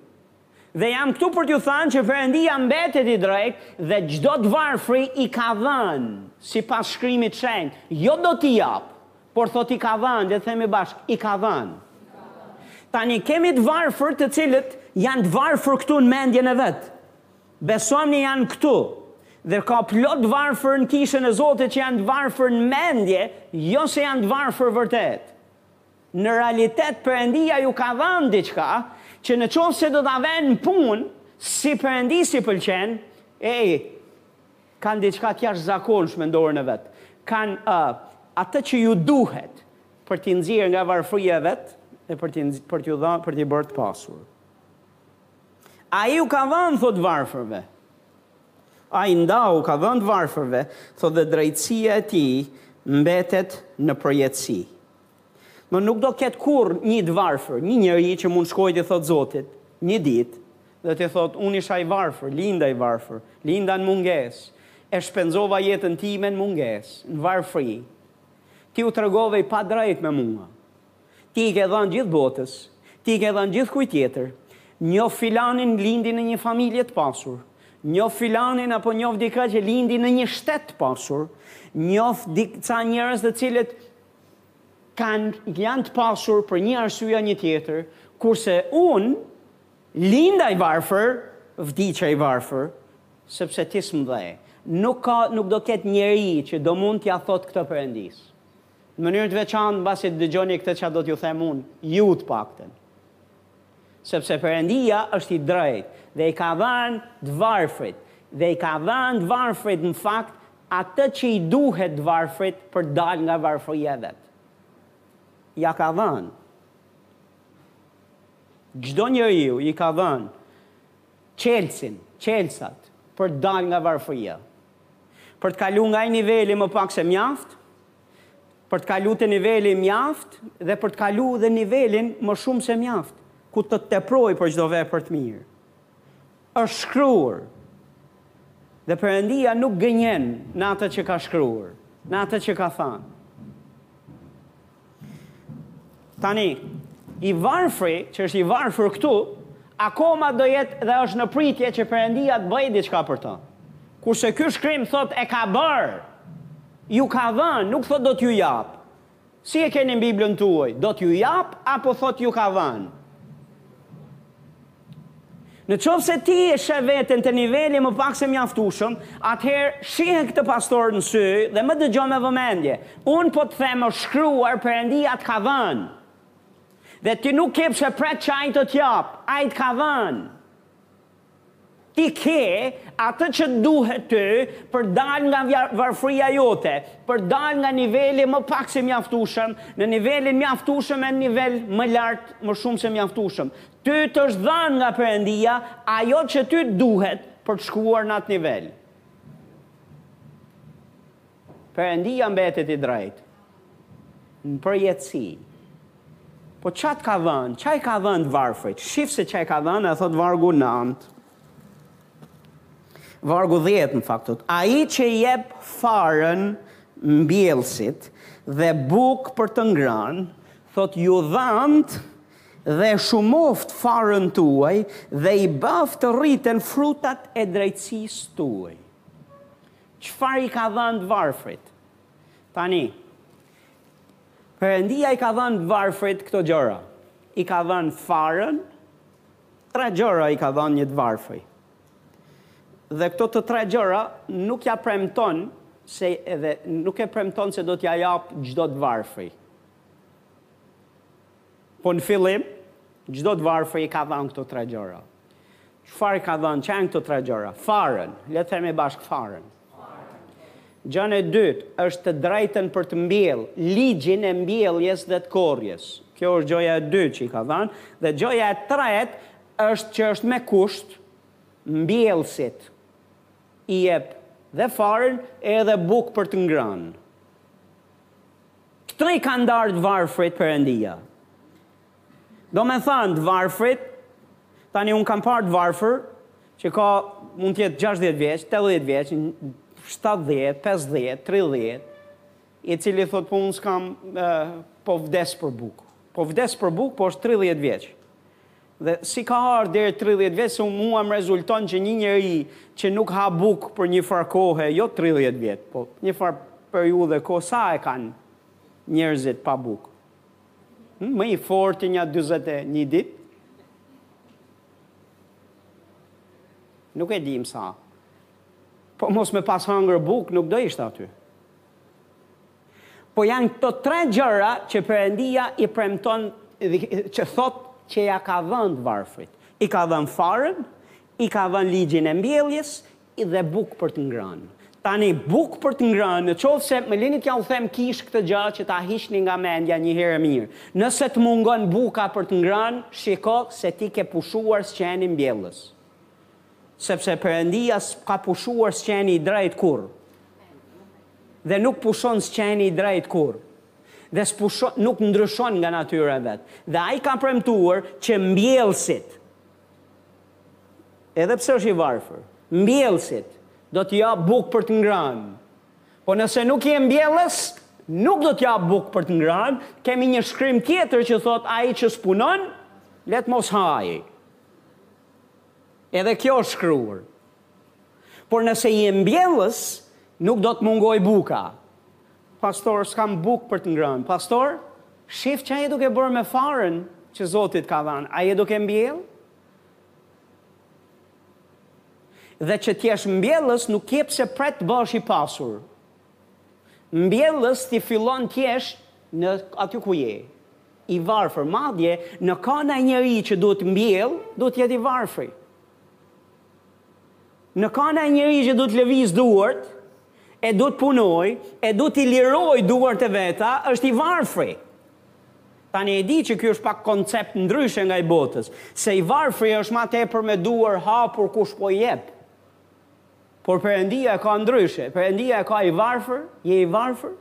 Dhe jam këtu për t'ju thënë që Perëndia mbetet i drejtë dhe çdo të varfri i ka dhënë sipas shkrimit të shenjtë, jo do t'i japë. Por thotë i ka dhënë, le të themi bashkë, i ka dhënë. Tani kemi të varfër të cilët janë të varfër këtu në mendjen e vet. Besomëni janë këtu. Dhe ka plot të varfër në kishën e Zotit që janë të varfër në mendje, jo se janë të varfër vërtet. Në realitet Perëndia iu ka dhënë diçka që në qoftë se do ta venë në punë, si Perëndisë i pëlqen, ej, Kanë diçka të jashtëzakonshme në dorën e vet. Kanë ë atë që ju duhet për t'i nxjerrë nga varfëria e vet e për t'i për t'u dhënë për t'i bërë të pasur. Ai u ka dhënë thot varfërve. Ai ndau, u ka dhënë varfërve, thot dhe drejtësia e tij mbetet në përjetësi. Më nuk do ketë kurrë nji të varfër, nji njeri që mund shkojë t'i thotë Zotit, nji ditë, dhe t'i thotë, unë isha i varfër, linda i varfër, linda në mungesë, e shpenzova jetën time në mungesë, në varfëri. Ti u tregove i padrejtë me mua. Ti i ke dhënë gjithë botës, ti i ke dhënë gjithkujt tjetër. Njoh filanin lindi në një familje të pasur. Njoh filanin apo njoh dikë që lindi në një shtet të pasur. Njoh ca njerëz të cilët kanë janë të pasur për një arsye a një tjetër, kurse unë linda i varfër, vdiqa i varfër, sepse ti s'më dhe. Nuk ka, nuk do ketë njeri që do mund t'ja thotë këtë Perëndisë. Në mënyrë të veçantë mbasi të dëgjoni këtë çfarë do t'ju them unë, ju të paktën. Sepse Perëndia është i drejtë dhe i ka dhënë të varfrit, dhe i ka dhënë të varfrit në fakt atë që i duhet të varfrit për të dalë nga varfëria e vet. Ia ka dhënë. Çdo njeriu i ka dhënë çelësin, çelësat për të dalë nga varfëria. Për të kalu nga ai niveli më pak se mjaft, Për të kalu te niveli mjaft dhe për të kalu te niveli më shumë se mjaft, ku të teproj për çdo vepër të mirë. Është shkruar. Dhe Perëndia nuk gënjen në atë që ka shkruar, në atë që ka thënë. Tani, i varfri, që është i varfër këtu, akoma do jetë dhe është në pritje që Perëndia të bëjë diçka për të. Kurse ky shkrim thotë e ka bërë, ju ka dhënë, nuk thotë do t'ju jap. Si e keni në Biblën tuaj, do t'ju jap apo thotë ju ka dhënë? Në qoftë se ti e sheh veten te niveli më pak se mjaftueshëm, atëherë shihe këtë pastor në sy dhe më dëgjo me vëmendje. Unë po të them është shkruar Perëndia të ka dhënë. Dhe ti nuk ke pse pret që ai të të japë. Ai të ka dhënë. Ti ke atë që duhet ty për dalë nga varfëria jote, për dalë nga niveli më pak se mjaftueshëm në nivelin mjaftueshëm e në nivel më lart më shumë se mjaftueshëm. Ty t'është dhënë nga Perëndia ajo që ty të duhet për të shkuar në atë nivel. Perëndia mbetet i drejtë në përjetësi. Po ça të ka dhënë? Ça i ka dhënë të varfrit? Shif se ça i ka dhënë, e thotë vargu 9. Vargu 10 në fakt thotë, ai që jep farën mbjellësit dhe bukë për të ngrënë, thotë ju dhëntë dhe shumoftë farën tuaj dhe i bëftë të rriten frutat e drejtësisë tuaj. Çfarë i ka dhënë të varfrit? Tani, Perëndia i ka dhënë të varfrit këto gjëra. I ka dhënë farën, tre gjëra i ka dhënë një të varfri. Dhe këto të tre gjëra nuk ia premton se edhe nuk e premton se do t'ia japë çdo të varfri. Po në fillim, çdo të varfër i ka dhënë këto tre gjëra. Çfarë i ka dhënë? Çfarë janë këto tre gjëra? Farën, le të themi bashkë farën. Gjëja e dytë është të drejtën për të mbjellë, ligjin e mbjelljes dhe të korrjes. Kjo është gjëja e dytë që i ka dhënë dhe gjëja e tretë është që është me kusht mbjellësit i jep dhe farën edhe bukë për të ngrënë. Këto i ka ndarë të varfrit Perëndia. Domethënë të varfrit, tani unë kam parë të varfër, që ka mund të jetë 60 vjeç, 80 vjeç, 70, 50, 30, i cili thotë po unë s'kam, po vdes për bukë. Po vdes për bukë, po është 30 vjeç. Dhe si ka ardhë deri tridhjetë vjet se mua më rezulton që një njeri që nuk ha bukë për një farë kohe, jo tridhjetë vjet, po një farë periudhe kohe, sa e kanë njerëzit pa bukë? Hm, më i forti nja dyzet e një ditë? Nuk e dimë sa. Po mos me pas hangër bukë, nuk do ishte aty. Po janë këto tre gjëra që Perëndia i premton që thotë që ia ka dhënë të varfrit. I ka dhënë farën, i ka dhënë ligjin e mbjelljes dhe bukë për të ngrënë. Tani bukë për të ngrënë, në qoftë se më lini t'jua them kishë këtë gjë që ta hiqni nga mendja një herë e mirë. Nëse të mungon buka për të ngrënë, shiko se ti ke pushuar së qeni mbjellës. Sepse Perëndia s'ka pushuar së qeni i drejtë kurrë. Dhe nuk pushon së qeni i drejtë kurrë dhe s'pushon nuk ndryshon nga natyra e vet dhe ai ka premtuar që mbjellësit edhe pse është i varfër mbjellësit do të japë bukë për të ngrënë po nëse nuk je mbjellës nuk do të japë bukë për të ngrënë kemi një shkrim tjetër që thotë ai që s'punon le të mos hajë edhe kjo është shkruar Por nëse je mbjellës, nuk do të mungojë buka. Pastor, s'kam bukë për të ngrënë. Pastor, shif ç'a je duke bërë me farën që Zoti të ka dhënë. A je duke mbjellë? Dhe që të jesh mbjellës nuk ke pse pret të bëhesh i pasur. Mbjellës ti fillon të jesh në aty ku je. I varfër, madje në ka naj njeri që duhet mbjellë, duhet të jetë i varfri. Në ka naj njeri që duhet të lëviz duart e duhet të punojë e duhet t'i lirojë duart e veta është i varfri. Tani e di që ky është pak koncept ndryshe nga i botës, se i varfri është ma tepër me duar hapur kush po i jep. Por Perëndia e ka ndryshe, Perëndia e ka i varfër, je i varfër,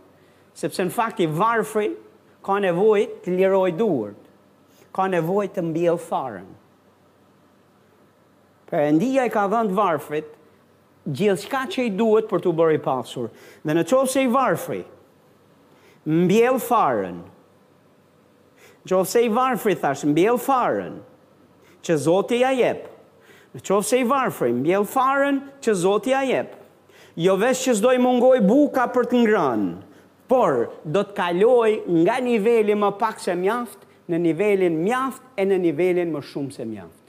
sepse në fakt i varfri ka nevojë të lirojë duart, ka nevojë të mbjellë farën. Perëndia i ka dhënë të varfrit gjithçka që i duhet për t'u bërë i pasur. Dhe në qoftë se i varfri mbjell farën, në qoftë se i varfri, thashë, mbjell farën që Zoti ia jep, në qoftë se i varfri mbjell farën që Zoti ia jep, jo veç që s'do i mungojë buka për të ngrënë, Por, do të kalojë nga niveli më pak se mjaft në nivelin mjaft e në nivelin më shumë se mjaft.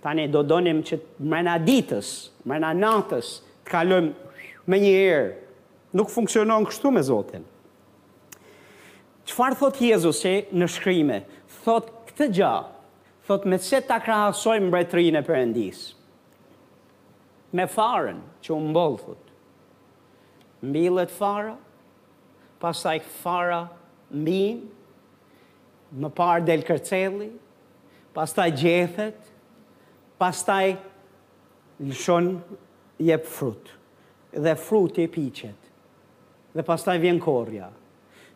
Tani do donim që mrena ditës, mrena natës, të kalojmë menjëherë. Nuk funksionon kështu me Zotin. Çfarë thotë Jezusi në shkrime? Thotë këtë gja. Thotë me se ta krahasojmë mbretërinë e Perëndisë. Me farën që u mboll, thotë. Mbillet fara, pastaj fara mbin, më parë del kërcelli, pastaj gjethet, pastaj lëshon jep frut dhe fruti piqet dhe pastaj vjen korrja.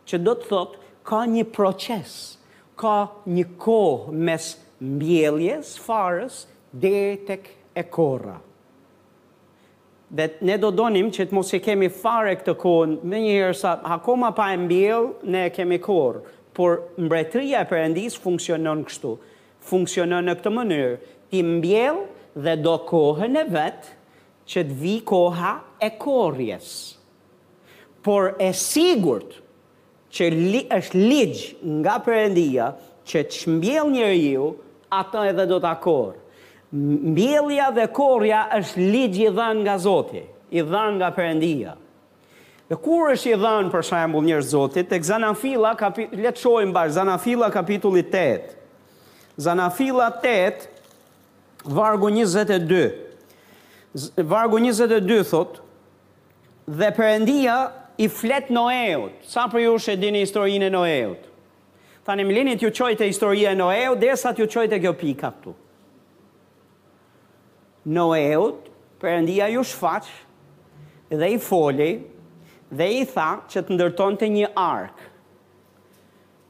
Që do të thotë ka një proces, ka një kohë mes mbjelljes, farës deri tek e korra. Dhe ne do donim që të mos e kemi fare këtë kohën, menjëherë sa akoma pa e mbjellë ne e kemi korrë, por Mbretëria e Perëndisë funksionon kështu, funksionon në këtë mënyrë, ti mbjell dhe do kohën e vet që të vijë koha e korrjes. Por e sigurt Që është ligj nga Perëndia që ç'mbjell njeriu, ata edhe do ta korrë. Mbjellja dhe korrja është ligj i dhanë nga Zoti, i dhanë nga Perëndia. Dhe kur është i dhanë për shembull njerëz Zotit, tek Zanafilla kapi, le të shohim bashkë Zanafilla kapitulli tetë. Zanafilla tetë vargu njëzet e dy. Vargu njëzet e dy thotë, Dhe Perëndia i flet Noeut. Sa prej jush e dini historinë e Noeut? Tani më lini t'ju çoj te historia e Noeut derisa t'ju çoj te kjo pika këtu. Noeut, Perëndia iu shfaq dhe i foli dhe i tha që të ndërtonte një arkë.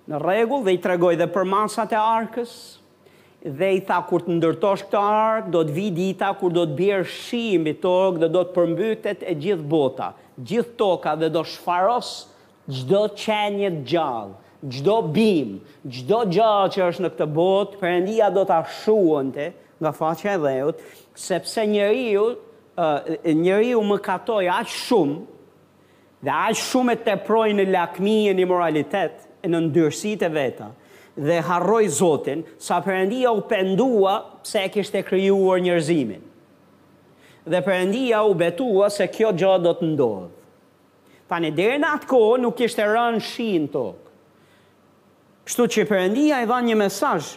Në rregull, dhe i tregoi dhe përmasat e arkës, Dhe i tha, Kur të ndërtosh këtë arkë, do të vijë dita kur do të bjerë shi mbi tokë dhe do të përmbytet e gjithë bota, gjithë toka dhe do shfaros çdo qenie të gjallë, çdo bimë, çdo gjallë që është në këtë botë, Perëndia do ta shuante nga faqja e dheut, sepse njeriu, njeriu mëkatoi aq shumë, Dhe aq shumë e teproi në lakmi e në imoralitet e në ndyrësitë e veta dhe harroi Zotin, sa Perëndia u pendua se e kishte krijuar njerëzimin. Dhe Perëndia u betua se kjo gja do të ndodhë. Tani deri në atë kohë nuk kishte ranë shi në tokë. Kështu që Perëndia i dha një mesazh,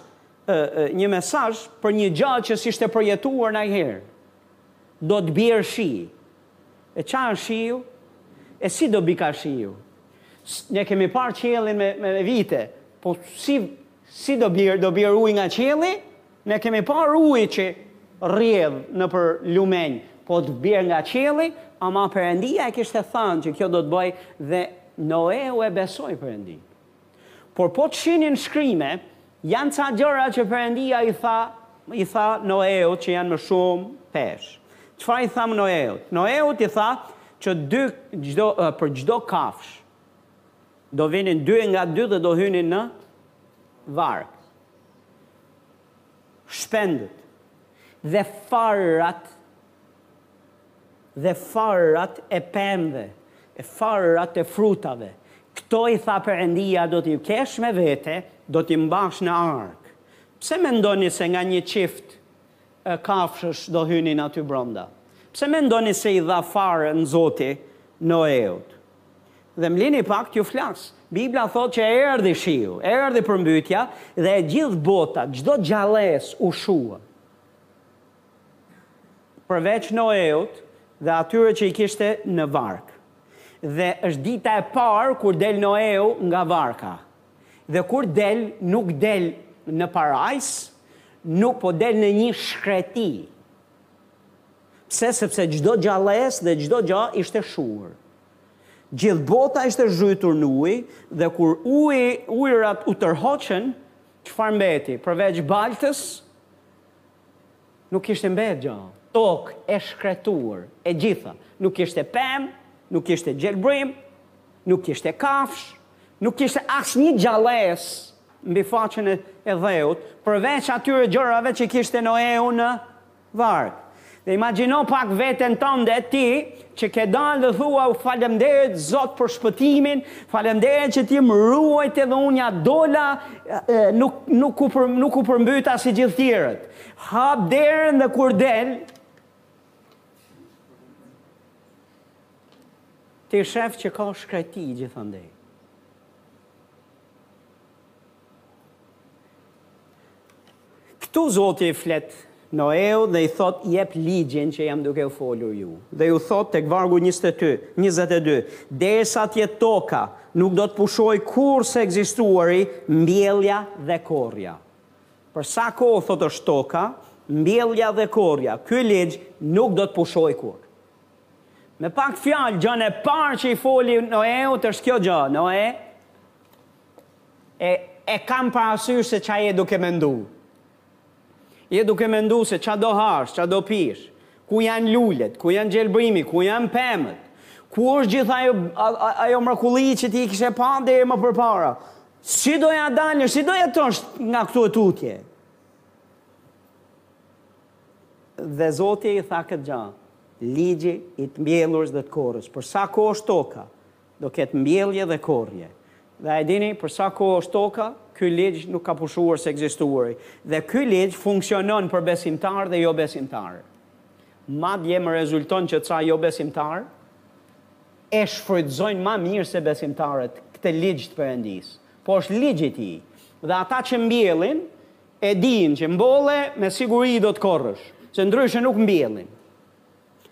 një mesazh për një gja që s'ishte përjetuar ndonjëherë. Do të bjerë shi. E ça është shiu? E si do bika shiu? Ne kemi parë qiellin me, me vite, po si, si do bjerë, do bjerë ujë nga qielli? Ne kemi parë ujë që rrjedh nëpër lumenj, po të bjerë nga qielli, ama Perëndia e kishte thanë që kjo do të bëhej dhe Noeu e besoi Perëndinë. Por po të shihni në shkrime, janë ca gjëra që Perëndia i tha, i tha Noeut që janë me shumë peshë. Çfarë i tha Noeut? Noeut i tha që dy çdo për çdo kafshë do vinin dy nga dy dhe do hynin në varkë. Shpendët dhe farat dhe farat e pemëve, e farat e frutave, këto i tha Perëndia do t'i kesh me vete, do t'i mbash në arkë. Pse mendoni se nga një çift kafshësh do hynin aty brenda? Pse mendoni se i dha farën Zoti Noeut? Dhe më lini pak t'ju flas. Bibla thotë që erdhi shiu, erdhi përmbytja dhe e gjithë bota, çdo gjallesë u shua. përveç Noeut dhe atyre që i kishte në varkë. Dhe është dita e parë kur del Noeu nga varka. Dhe kur del, nuk del në parajsë, nuk, po del në një shkreti. Pse? Sepse çdo gjallesë dhe çdo gjë ishte shuar. Gjithë bota ishte zhytur në ujë dhe kur uji, ujërat u tërhoqën, çfarë mbeti? Përveç baltës, Nuk kishte mbetë gja. Tokë e shkretuar e gjitha. Nuk kishte pemë, nuk kishte gjelbrim, nuk kishte kafshë, nuk kishte asnjë gjallesë mbi faqen e dheut, përveç atyre gjërave që kishte Noeu në varkë. Dhe imagjino pak veten tënde ti Që ke dalë dhe thua falemnderit Zot për shpëtimin, falemnderit që ti më ruajte edhe unë ia dola nuk nuk u për, nuk u përmbyta si gjithë tjerët. Hap derën dhe kur del ti shef që ka shkreti gjithandej. Këtu Zoti i flet Noeut dhe i thot jep ligjin që jam duke u folur ju. Dhe ju thot tek vargu njëzet e dy, njëzet e dy, Derisa të jetë toka, nuk do të pushojë kurrë së ekzistuari mbjellja dhe korrja. Për sa kohë thot është toka, mbjellja dhe korrja, ky ligj nuk do të pushojë kurrë. Me pak fjalë, gjënë e parë që i foli Noeut është kjo gjë, Noe, E, e kam parasysh se ça je duke mendu. Je duke mendu se ça do hash, ça do pish, ku janë lulet, ku janë gjelbrimi, ku janë pemët, ku është gjith ajo, ajo mrekulli që ti kishe pa dhe më përpara. Si do ia dalë, si do jetosh nga këtu e tutje. Dhe Zoti i tha këtë gja, ligji i të mbjellurës dhe të korrës, për sa kohë është toka, Do ketë mbjellje dhe korrje. Dhe a e dini, për sa kohë është toka, ky ligj nuk ka pushuar së ekzistuari. Dhe ky ligj funksionon për besimtarë dhe jobesimtarë. Madje më rezulton që ca jobesimtarë e shfrytëzojnë ma mirë se besimtarët këtë ligj të Perëndisë. Po është ligj i Tij. Dhe ata që mbjellin, e dinë që mbolle, me siguri do të korrësh, se ndryshe nuk mbjellin.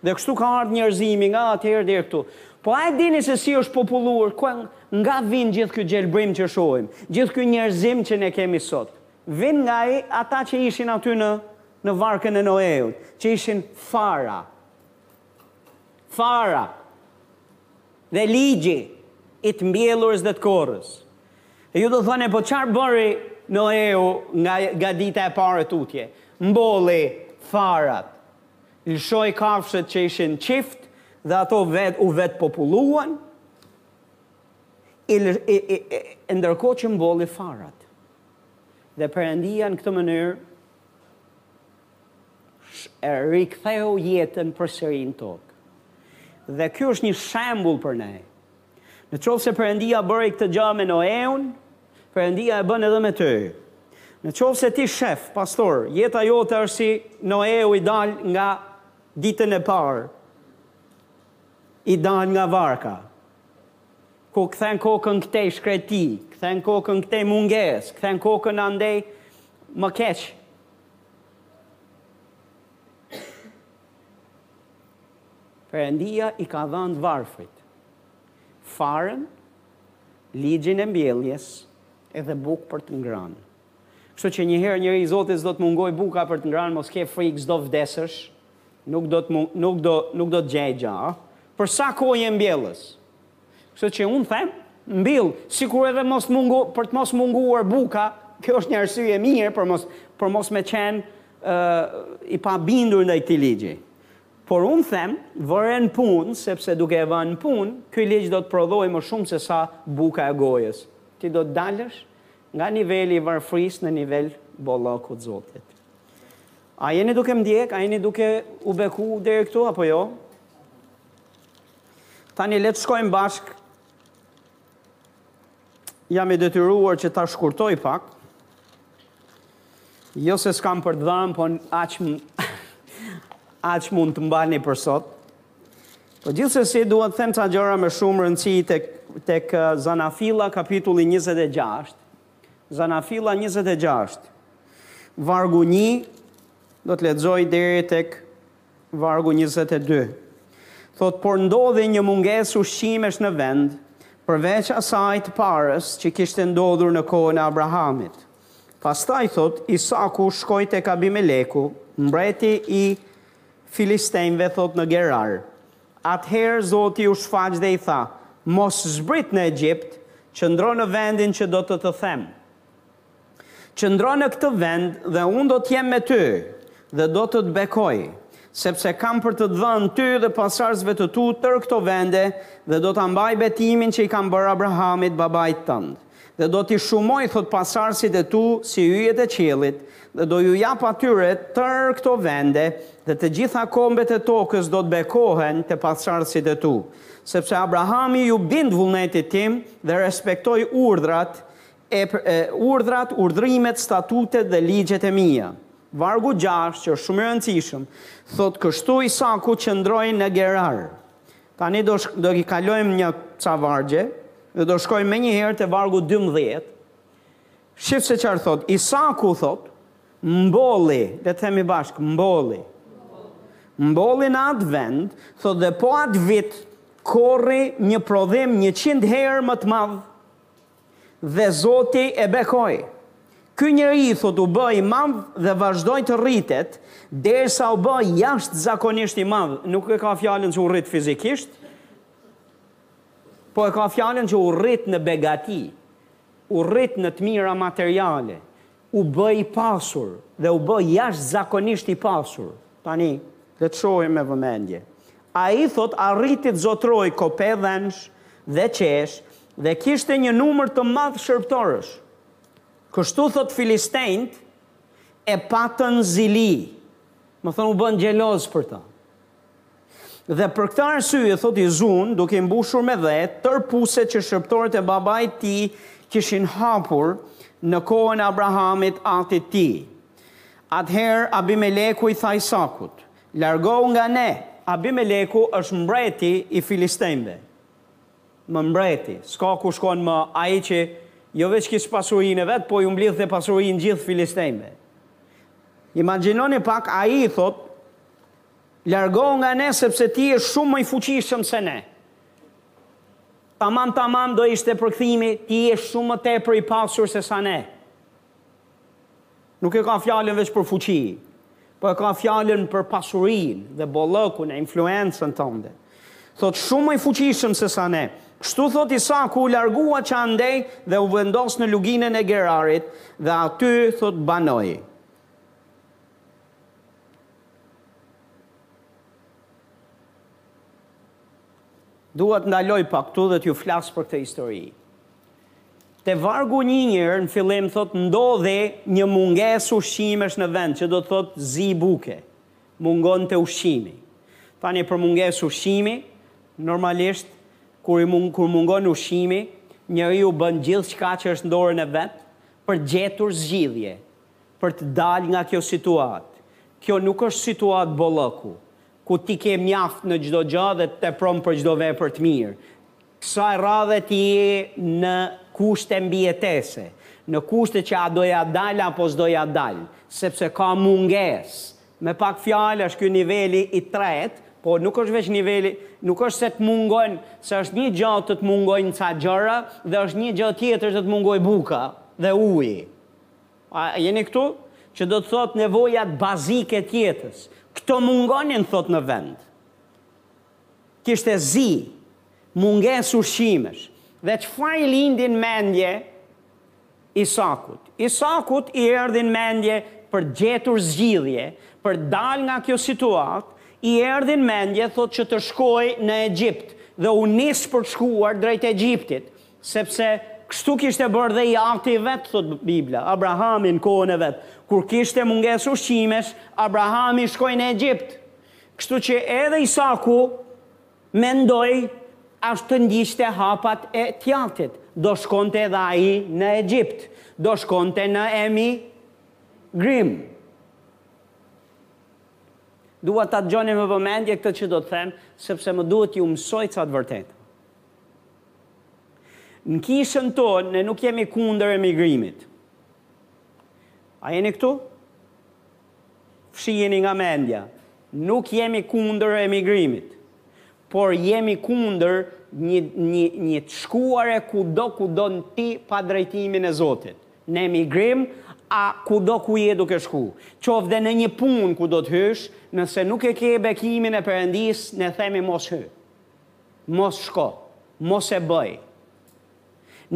Dhe kështu ka ardh njerëzimi nga atëherë deri këtu. Po a e dini se si është populluar, ku nga vin gjithë ky gjelbrim që shohim, gjithë ky njerëzim që ne kemi sot? Vin nga ai ata që ishin aty në në varkën e Noeut, që ishin fara. Fara. Dhe ligji i të mbjellurës dhe të korrës. E ju do thoni po çfarë bëri Noeu nga nga dita e parë tutje? Mbolli farat. Lëshoi kafshët që ishin çift dhe ato u vetëpopulluan, ndërkohë që mbolli farat. Dhe Perëndia në këtë mënyrë e riktheu jetën përsëri në tokë. Dhe ky është një shembull për ne. Në qoftë se Perëndia bëri këtë gjë me Noeun, Perëndia e bën edhe me ty. Në qoftë se ti shef, pastor, jeta jote është si Noeu i dalë nga ditën e parë, i dalë nga varka, ku kthen kokën këtej shkreti, kthen kokën këtej mungesë, kthen kokën andej më keq. Perëndia i ka dhënë varfrit, farën, ligjin e mbjelljes, edhe bukë për të ngrënë. Kështu që një herë njeri i Zotit s'do të mungojë buka për të ngrënë, mos ke frikë, s'do vdesësh, nuk do të nuk do nuk do të gjejë gjë, ëh. Për sa kohë je mbjellës. Kështu që unë them, mbill, sikur edhe mos mungo, për të mos munguar buka, kjo është një arsye e mirë për mos për mos me qenë ë i pabindur ndaj këtij ligji. Por unë them, vëre në punë, sepse duke e vënë në punë, ky ligj do të prodhojë më shumë se sa buka e gojës. Ti do të dalësh nga niveli i varfërisë në nivel bollëkut të Zotit. A jeni duke më ndjek, a jeni duke u beku deri këtu apo jo? Tani le të shkojmë bashkë Jam i detyruar që ta shkurtoj pak. Jo se s'kam për të dhënë, po aq mund të mbani për sot. Po gjithsesi duhet të them ca gjëra me shumë rëndësi tek tek eh, Zanafilla kapitulli 26. Zanafilla 26. Vargu 1 do të lexoj deri tek Vargu njëzet e dy thotë, Por ndodhi një mungesë ushqimesh në vend, përveç asaj të parës që kishte ndodhur në kohën e Abrahamit. Pastaj thotë, Isaku shkoi tek Abimeleku, mbreti i filistenjve thotë në Gerar. Atëherë Zoti iu shfaq dhe i tha, Mos zbrit në Egjipt, qëndro në vendin që do të të them. Qëndro në këtë vend dhe unë do të jem me ty dhe do të të bekoj, sepse kam për të dhënë ty dhe pasardhësve të tu tërë këto vende dhe do ta mbaj betimin që i kam bërë Abrahamit, babait tënd. Dhe do t'i shumoj, thotë, pasardhësit e tu si yjet e qiellit dhe do ju jap atyre tërë këto vende dhe të gjitha kombet e tokës do të bekohen te pasardhësit e tu, sepse Abrahami iu bind vullnetit tim dhe respektoi urdhrat E, e, urdhrat, urdhërimet, statutet dhe ligjet e mia. Vargu gjashtë, që është shumë i rëndësishëm, thotë kështu Isaku qëndroi në Gerar. Tani do shk, do i kalojmë një ca vargje dhe do shkojmë menjëherë te vargu dymbëdhjetë. Shif se çfarë thotë. Isaku thotë, mbolli, le të themi bashkë, mbolli. Mbolli në atë vend, thotë dhe po atë vit korri një prodhim njëqind herë më të madh Dhe Zoti e bekoi. Ky njeri, thotë, u bë i madh dhe vazhdoi të rritet, derisa u bë jashtëzakonisht i madh. Nuk e ka fjalën që u rrit fizikisht, po e ka fjalën që u rrit në begati, u rrit në të mira materiale, u bë i pasur dhe u bë jashtëzakonisht i pasur. Tani, le të shohim me vëmendje. Ai, thotë, arriti të zotërojë kope dhensh dhe qesh dhe kishte një numër të madh shërbëtorësh. Kështu, thotë, filistenjtë e patën zili. Me thënë, u bënë xhelozë për të. Dhe për këtë arsye, thotë i zunë, duke i mbushur me dhe, tërë puset që shërbëtorët e babait të tij kishin hapur në kohën e Abrahamit, atit të tij. Atëherë Abimeleku i tha Isakut, Largohu nga ne! Abimeleku është mbreti i filistenjve. Më mbreti, s'ka ku shkon më ai që jo veç kishte pasurinë e vet, po ju mblidhte pasurinë gjithë filistenjve. Imagjinoni pak, ai i thotë, Largohu nga ne sepse ti je shumë më i fuqishëm se ne. Tamam tamam do ishte përkthimi, ti je shumë më tepër i pasur se sa ne. Nuk e ka fjalën veç për fuqi, po e ka fjalën për pasurinë dhe bollëkun e influencën tënde. Thotë shumë më i fuqishëm se sa ne. Kështu thotë Isaku u largua që andej dhe u vendos në luginën e Gerarit dhe aty thotë banoi. Dua të ndaloj pak këtu dhe t'ju flas për këtë histori. Te vargu një, njër në fillim thotë ndodhi një mungesë ushqimesh në vend, që do të thotë zi buke. Mungonte ushqimi. Tani për mungesë ushqimi, normalisht kur i mun, kur mungon ushqimi, njeriu bën gjithçka që është në dorën e vet për gjetur zgjidhje. për të dalë nga kjo situatë. Kjo nuk është situatë bollëku, ku ti ke mjaft në çdo gjë dhe të tepron për çdo vepër të mirë. Kësaj radhe ti je në kushte mbijetese, në kushte që a do ia dal apo s'do ia dal, sepse ka mungesë. Me pak fjalë është ky niveli i tretë, por nuk është veç niveli, nuk është se të mungon, se është një gjë të të mungojnë ca gjëra dhe është një gjë tjetër të të mungojë buka dhe uji. A jeni këtu? Që do të thotë nevojat bazike të jetës. Këto mungonin thotë në vend. Kishte zi, mungesë ushqimesh. Dhe çfarë i lindi në mendje Isakut? Isakut i erdhi në mendje për të gjetur zgjidhje, për të dalë nga kjo situatë, i erdhi në mendje thotë që të shkojë në Egjipt dhe u nis për të shkuar drejt Egjiptit. Sepse kështu kishte bërë dhe i jati i vet, thotë Bibla, Abrahami në kohën e vet. Kur kishte mungesë ushqimesh, Abrahami shkoi në Egjipt. Kështu që edhe Isaku mendoi as të ndiqte hapat e të jatit. Do shkonte edhe ai në Egjipt. Do shkonte në emigrim. Dua ta dëgjoni me vëmendje këtë që do të them, sepse më duhet t'ju mësoj ca të vërteta. Në kishën tonë ne nuk jemi kundër emigrimit. A jeni këtu? Fshijeni nga mendja. Nuk jemi kundër emigrimit. Por jemi kundër një një një të shkuare kudo ku don ti pa drejtimin e Zotit. Në emigrim a kudo ku je duke shku. Qoftë dhe në një punë ku do të hysh, nëse nuk e ke bekimin e Perëndisë ne themi mos hy. Mos shko, mos e bëj.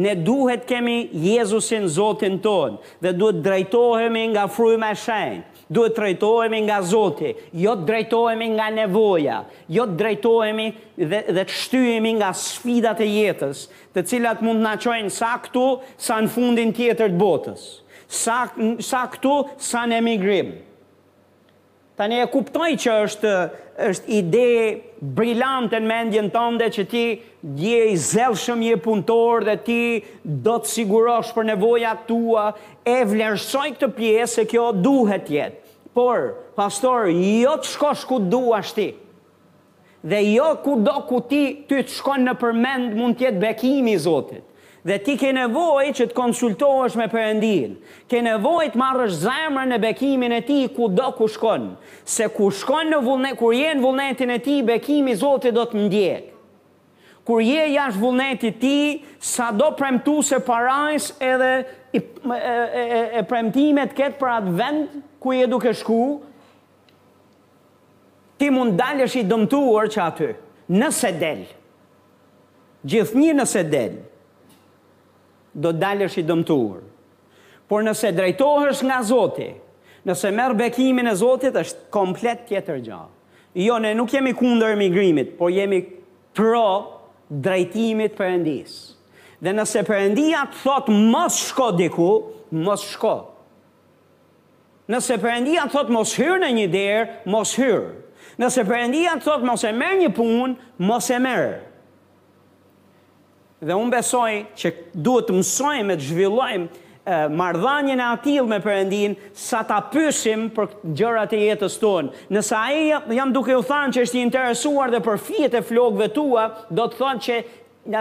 Ne duhet kemi Jezusin Zotin tonë dhe duhet të drejtohemi nga fryma e shenjtë, duhet të drejtohemi nga Zoti, jo të drejtohemi nga nevoja, jo të drejtohemi dhe, dhe të shtyhemi nga sfidat e jetës, të cilat mund të na çojnë sa këtu, sa në fundin tjetër të botës, sa, sa këtu, sa në emigrim. Tani e kuptoj që është është ide brilante në mendjen tënde që ti je i zellshëm, je punëtor dhe ti do të sigurosh për nevojat tua, e vlerësoj këtë pjesë se kjo duhet të jetë. Por, pastor, jo të shkosh ku të duash ti. Dhe jo kudo ku ti ty të shkon nëpër mend mund të jetë bekimi i Zotit. Dhe ti ke nevojë që të konsultohesh me Perëndinë. Ke nevojë të marrësh zemrën e bekimin e Tij kudo ku shkon. Se kur shkon në vullnet, kur je në vullnetin e Tij, bekimi i Zotit do të ndjek. Kur je jashtë vullnetit Tij, sado premtuese parajsë edhe e, e, e, e premtime të ketë për atë vend ku je duke shku, Ti mund dalësh i dëmtuar që aty. Nëse del. Gjithnjë nëse del. Do dalësh i dëmtuar. Por nëse drejtohesh nga Zoti, nëse merr bekimin e Zotit është komplet tjetër gjë. Jo, ne nuk jemi kundër emigrimit, por jemi pro drejtimit të Perëndisë. Dhe nëse Perëndia të thotë mos shko diku, mos shko. Nëse Perëndia të thotë mos hyr në një derë, mos hyr. Nëse Perëndia të thotë mos e merr një punë, mos e merr. Dhe unë besoj që duhet të mësojmë e të zhvillojmë marrëdhënien e atillë me Perëndinë sa ta pyesim për gjërat e jetës tonë. Nëse ai jam duke u thënë që është i interesuar dhe për fijet e flokëve tua, do të thotë që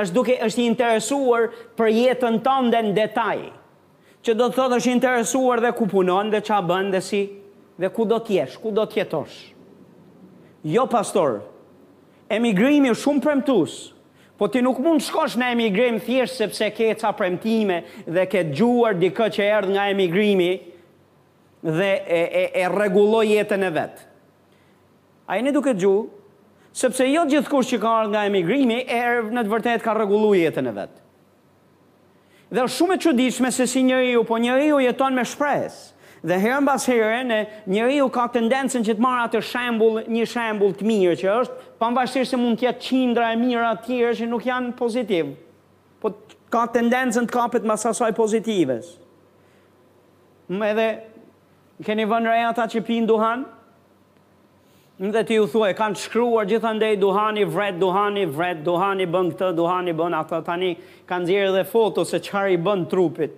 është duke është i interesuar për jetën tënde në detaj. Që do të thotë është i interesuar dhe ku punon dhe ça bën dhe si dhe ku do të jesh, ku do të jetosh. Jo pastor. Emigrimi shumë premtues. Po ti nuk mund të shkosh në emigrim thjesht sepse ke ca premtime dhe ke dëgjuar dikë që erdh nga emigrimi dhe e e e rregulloi jetën e vet. A jeni duke dëgju? Sepse jo gjithkush që ka ardhur nga emigrimi e në të vërtetë ka rregulluar jetën e vet. Dhe është shumë e çuditshme se si njeriu, po njeriu jeton me shpresë. Dhe herë mbas here ne, njeriu ka tendencën që të marrë atë shembull, një shembull të mirë që është, pavarësisht se mund të jetë qindra e mijëra të tjerë që nuk janë pozitivë. Po ka tendencën të kapet mbas asaj pozitives. Edhe keni vënë re ata që pinë duhan? Dhe ti u thua e kanë shkruar gjithandej duhani vret duhani vret duhani bën këtë duhani bën atë tani kanë nxjerrë edhe foto se çfarë i bën trupit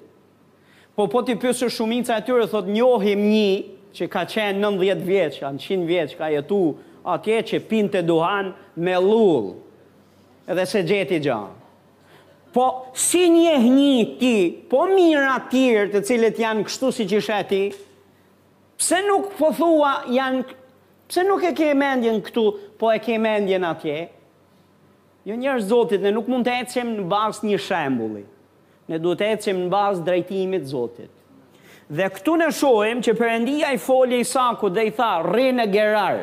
po po t'i pyesësh shumica e tyre thotë njohim nji që ka qenë nëntëdhjetë vjeç a qind vjeç ka jetu atje që pinte duhan me llull dhe s'e gjeti gja po se njeh nji ti po mijra tjerë të cilët janë kështu siç i sheh ti Pse nuk po thua janë pse nuk e ke mendjen këtu po e ke mendjen atje jo njerëz zotit ne nuk mund të ecim në bazë një shembulli ne duhet të ecim në bazë drejtimit zotit dhe këtu ne shohim që perëndia i foli Isakut dhe i tha rri në Gerar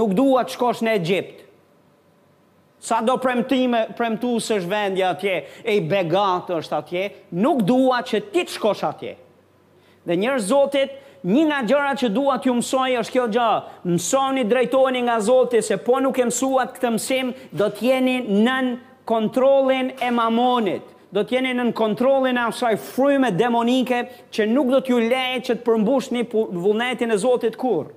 nuk dua të shkosh në Egjipt sado premtime premtues është vendja atje e i begatë është atje nuk dua që ti të shkosh atje Dhe njerëz Zotit, një nga gjërat që dua t'ju mësoj është kjo gjë, mësoni të drejtoheni nga Zoti se po nuk e mësuat këtë mësim do të jeni nën kontrollin e Mamonit, do të jeni nën kontrollin e asaj fryme demonike që nuk do t'ju lejë që të përmbushni vullnetin e Zotit kurrë.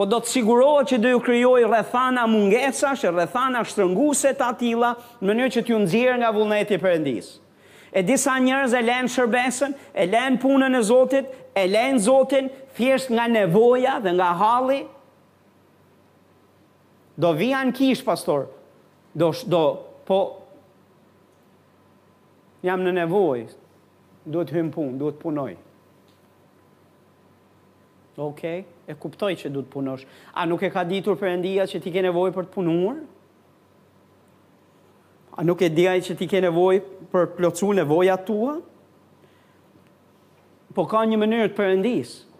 Po do të sigurohet që do t'ju krijojë rrethana mungesash e rrethana shtrënguese të atilla në mënyrë që t'ju nxjerrë nga vullneti i Perëndisë. E disa njerëz e lenë shërbesën, e lenë punën e Zotit, e lenë Zotin, thjesht nga nevoja dhe nga halli. Do vija në kishë, pastor. Do, do, po, jam në nevojë, duhet hy në punë, duhet punoj. Ok, e kuptoj që duhet të punosh. A nuk e ka ditur Perëndia që ti ke nevojë për të punuar? A nuk e di ai që ti ke nevojë për të plotësu nevojat e tua? Po ka një mënyrë të Perëndisë.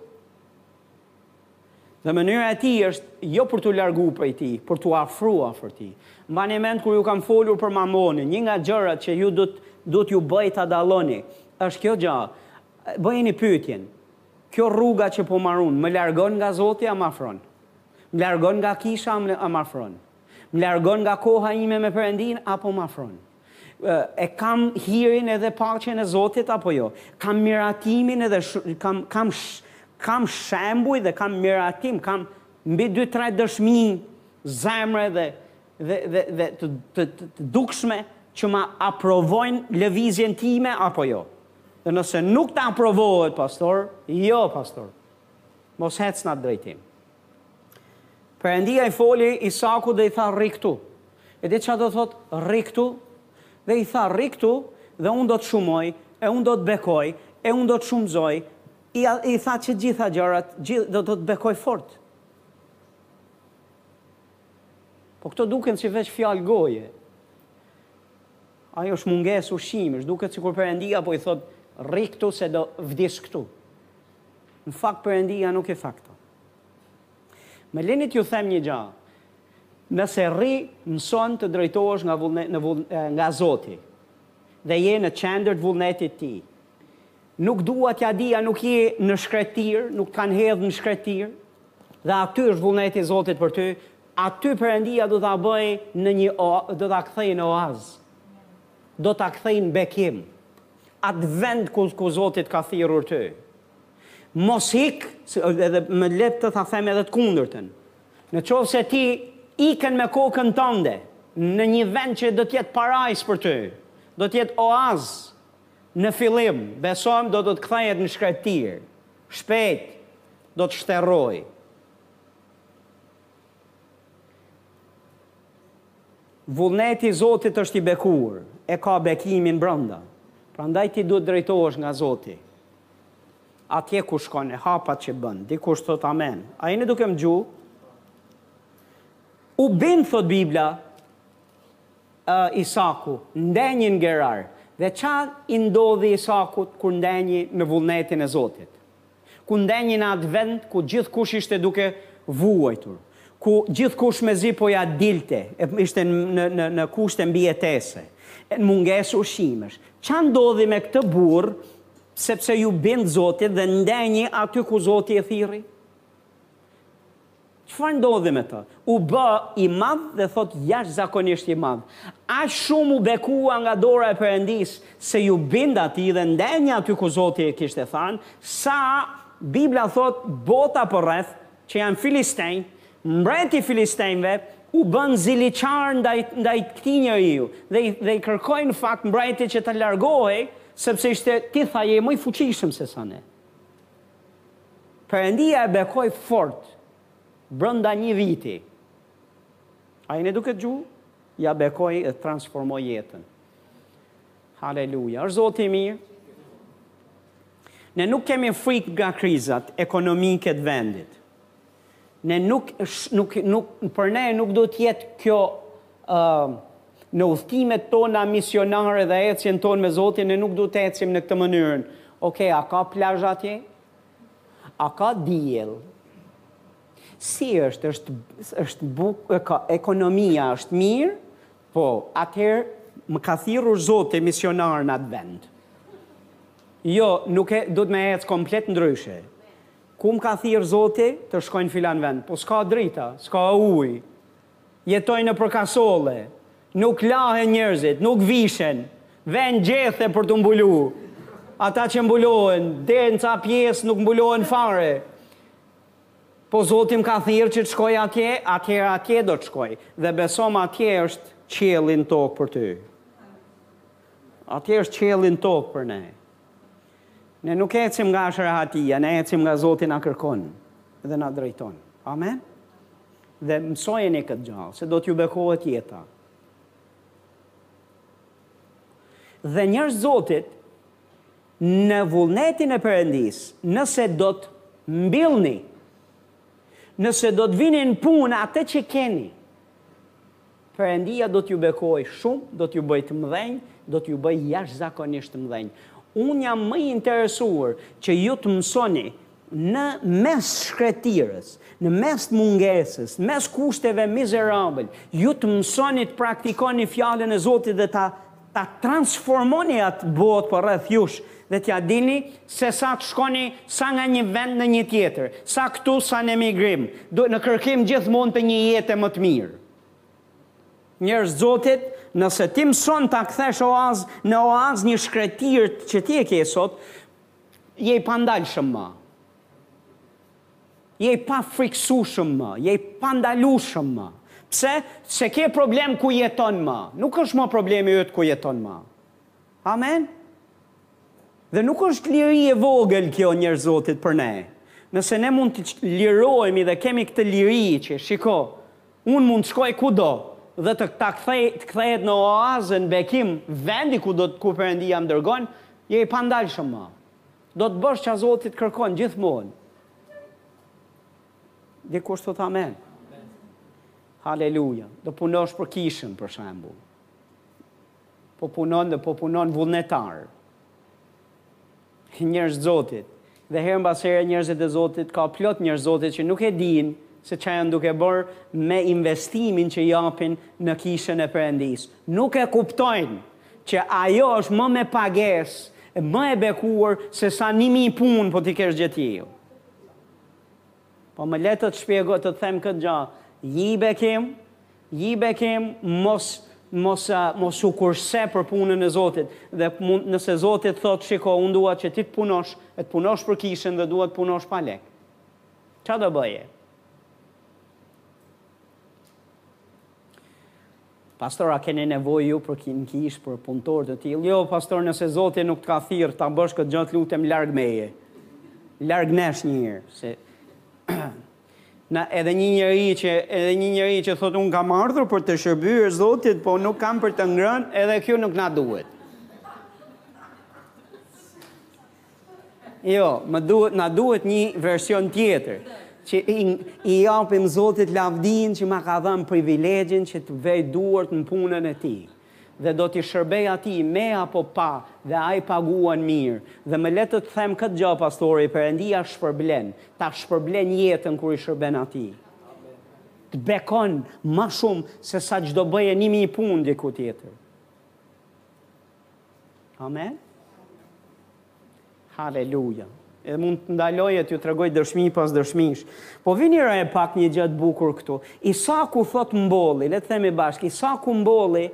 Dhe mënyra e tij është jo për t'u largu prej tij, por t'u afru afër tij. Mbani mend kur ju kam folur për mamonin, një nga gjërat që ju duhet t'ju bëjë ta dalloni, është kjo gjë, Bëjeni pyetjen, Kjo rruga që po marr unë, më largon nga Zoti a më afron? Më largon nga kisha a më afron? Më largon nga koha ime me Perëndinë apo më afron? E kam hirin edhe paqen e Zotit apo jo? Kam miratimin edhe kam kam kam shembuj dhe kam miratim, kam mbi dy tre dëshmi zemre dhe dhe dhe dhe të të të dukshme që ma aprovojnë lëvizjen time apo jo? Dhe nëse nuk të aprovohet, pastor, jo, pastor, mos hec në atë drejtim. Perëndia i foli Isakut dhe i tha rri këtu. E di çfarë do thotë rri këtu? Dhe i tha rri këtu dhe unë do të shumoj, e unë do të bekoj, e unë do të shumëzoj. I, i tha që gjitha gjërat, gjithë, do, do të bekoj fort. Po këto duken si veç fjalë goje. Ajo është mungesë ushqimesh, duket sikur Perëndia po i thotë rri këtu se do vdis këtu. Në fakt Perëndia nuk i tha këto. Më lini t'ju them një gjë. Nëse rri, mëson të drejtohesh nga vullne, në vull, nga Zoti dhe je në qendër të vullnetit të tij. Nuk dua t'ia di a nuk je në shkreti, nuk kanë hedhë në shkretir, Dhe aty është vullneti i Zotit për ty, aty Perëndia do ta bëjë në një do ta kthejë në oaz. Do ta kthejë në bekim. Atë vend ku ku Zoti të ka thirrur ty. Mos ik, edhe më le të ta them edhe të kundërtën. Në qoftë se ti ikën me kokën tënde, në një vend që do të jetë parajsë për ty, do të jetë oaz në fillim, besomë do të të kthehet në shkreti. Shpejt do të shterojë. Vullneti i Zotit është i bekuar, e ka bekimin brenda. Prandaj ti duhet të drejtohesh nga Zoti. Atje ku shkon e hapat që bën, dikush thotë amen. A jeni duke më dëgju? U bind thotë Bibla, Isaku ndenji n'Gerar. Dhe ça i ndodhi Isakut kur ndenji në vullnetin e Zotit? Kur ndenji në atë vend ku gjithkush ishte duke vuajtur, ku gjithkush mezi po ia dilte, ishte në kushte mbijetese, n'mungesë ushqimesh. Ça ndodhi me këtë burrë sepse iu bind Zotit dhe ndenji aty ku Zoti e thirri? Çfarë ndodhi me të? U bë i madh dhe thotë jashtëzakonisht i madh. Aq shumë u bekua nga dora e Perëndisë se iu bind atij dhe ndenji aty ku Zoti e kishte thanë, sa, Bibla thotë, bota përreth, që janë filistenj, mbreti i filistenjve, u bënë ziliqarë ndaj, ndaj këtij njeriu dhe i, dhe i kërkoi në fakt mbreti që të largohej, sepse ishte, ti tha, je më i fuqishëm se sa ne. Perëndia e bekoi fort brenda një viti a jeni duke dëgju? Ia bekoi e transformoi jetën Haleluja është Zoti i mirë Ne nuk kemi frikë nga krizat ekonomike të vendit. Ne nuk, nuk, nuk, për ne nuk duhet të jetë kjo uh, në udhëtimet tona misionare dhe ecjen tonë me Zotin, ne nuk duhet të ecim në këtë mënyrën. Ok, a ka plazh atje? A ka diell? Si është, është, është buk, ka, ekonomia është mirë? Po, atëherë më ka thirrur Zoti misionar në atë vend. Jo, nuk e, duhet me ecë komplet ndryshe. Ku më ka thirr zoti të shkoj në filan vend, po s'ka drita, s'ka ujë, jetojnë nëpër kasolle, nuk lahen njerëzit, nuk vishen, vënë gjethe për t'u mbulu, ata që mbulohen, dhe në ca pjesë nuk mbulohen fare, po zoti më ka thirr që të shkoj atje, atëherë atje do të shkoj, dhe beso më atje është qielli në tokë për ty. Atje është qielli në tokë për ne. Ne nuk ecim nga është rehatia, ne ecim nga Zoti na kërkon dhe na drejton. Amen? Dhe mësojeni këtë gjë, se do t'ju bekohet jeta. Dhe njerëz Zotit, në vullnetin e Perëndisë, nëse do të mbillni, nëse do të vini në punë atë që keni, Perëndia do t'ju bekojë shumë, do t'ju bëjë të mëdhenj, do t'ju bëjë jashtëzakonisht të mëdhenj. Unë jam më i interesuar që ju të mësoni në mes shkretirës, në mes mungesës, në mes kushteve mizerabël, ju të mësoni të praktikoni Fjalën e Zotit dhe ta transformoni atë botë përreth jush dhe t'ia dilni sesa të shkoni sa nga një vend në një tjetër, sa këtu sa në emigrim, në kërkim gjithmonë të një jete më të mirë. Njerëz Zotit, nëse ti mëson ta kthesh oaz në oaz një shkretirë që ti e ke sot, je i pandalshëm më. Je i pafrikësueshëm më, je i pandalueshëm më. Pse? S'e ke problem ku jeton më. Nuk është më problemi yt ku jeton më. Amen? Dhe nuk është liri e vogël kjo njerëz Zotit për ne. Nëse ne mund të lirohemi dhe kemi këtë liri që, shiko, unë mund të shkoj kudo, dhe të ta kthej, të kthehet në oaz, në bekim, vendi ku do të ku Perëndia më dërgon, je i pandalshëm më. Do të bësh çka Zoti të kërkon gjithmonë. Dikush thotë amen. Haleluja. Do punosh për kishën për shembull. Po punon dhe po punon vullnetar. Njerëz Zotit. Dhe herë mbas here njerëzit e Zotit ka plot njerëz Zotit që nuk e dinë se çfarë janë duke bërë me investimin që japin në Kishën e Perëndisë. Nuk e kuptojnë që ajo është më me pagesë, më e bekuar sesa një mijë punë po t'i kesh gjetiu. Po më lër të të shpjegoj, të të them këtë gjë, Ji bekim, ji bekim, mos, mos, mos u kurse për punën e Zotit. Dhe mund, nëse Zoti të thotë, shiko, unë dua që ti të punosh, e të punosh për kishën dhe dua të punosh pa lekë. Çfarë do bëje? Pastor a keni nevojë ju për në kishë për punëtorë të tillë? Jo pastor nëse Zoti nuk të ka thirrë ta bësh këtë gjë të lutem larg meje. Larg nesh një herë se na edhe një njeri që edhe një njeri që thotë un kam ardhur për të shërbyer Zotit, po nuk kam për të ngrënë, edhe kjo nuk na duhet. Jo, më duhet, na duhet një version tjetër, që i, i japim Zotit lavdinë që ma ka dhënë privilegjin që të vej duart në punën e tij. Dhe do t'i shërbej atij me apo pa, dhe ai paguan mirë. Dhe më le të të them këtë gjë, pastori, Perëndia shpërblen, ta shpërblen jetën kur i shërben atij. Të bekon më shumë se sa ç'do bëje një mijë punë diku tjetër. Amen. Haleluja. Edhe mund të ndaloj e t'ju tregoj dëshmi pas dëshmish. Po vini re pak një gjë të bukur këtu. Isaku thotë mbolli, le të themi bashkë, Isaku mbolli.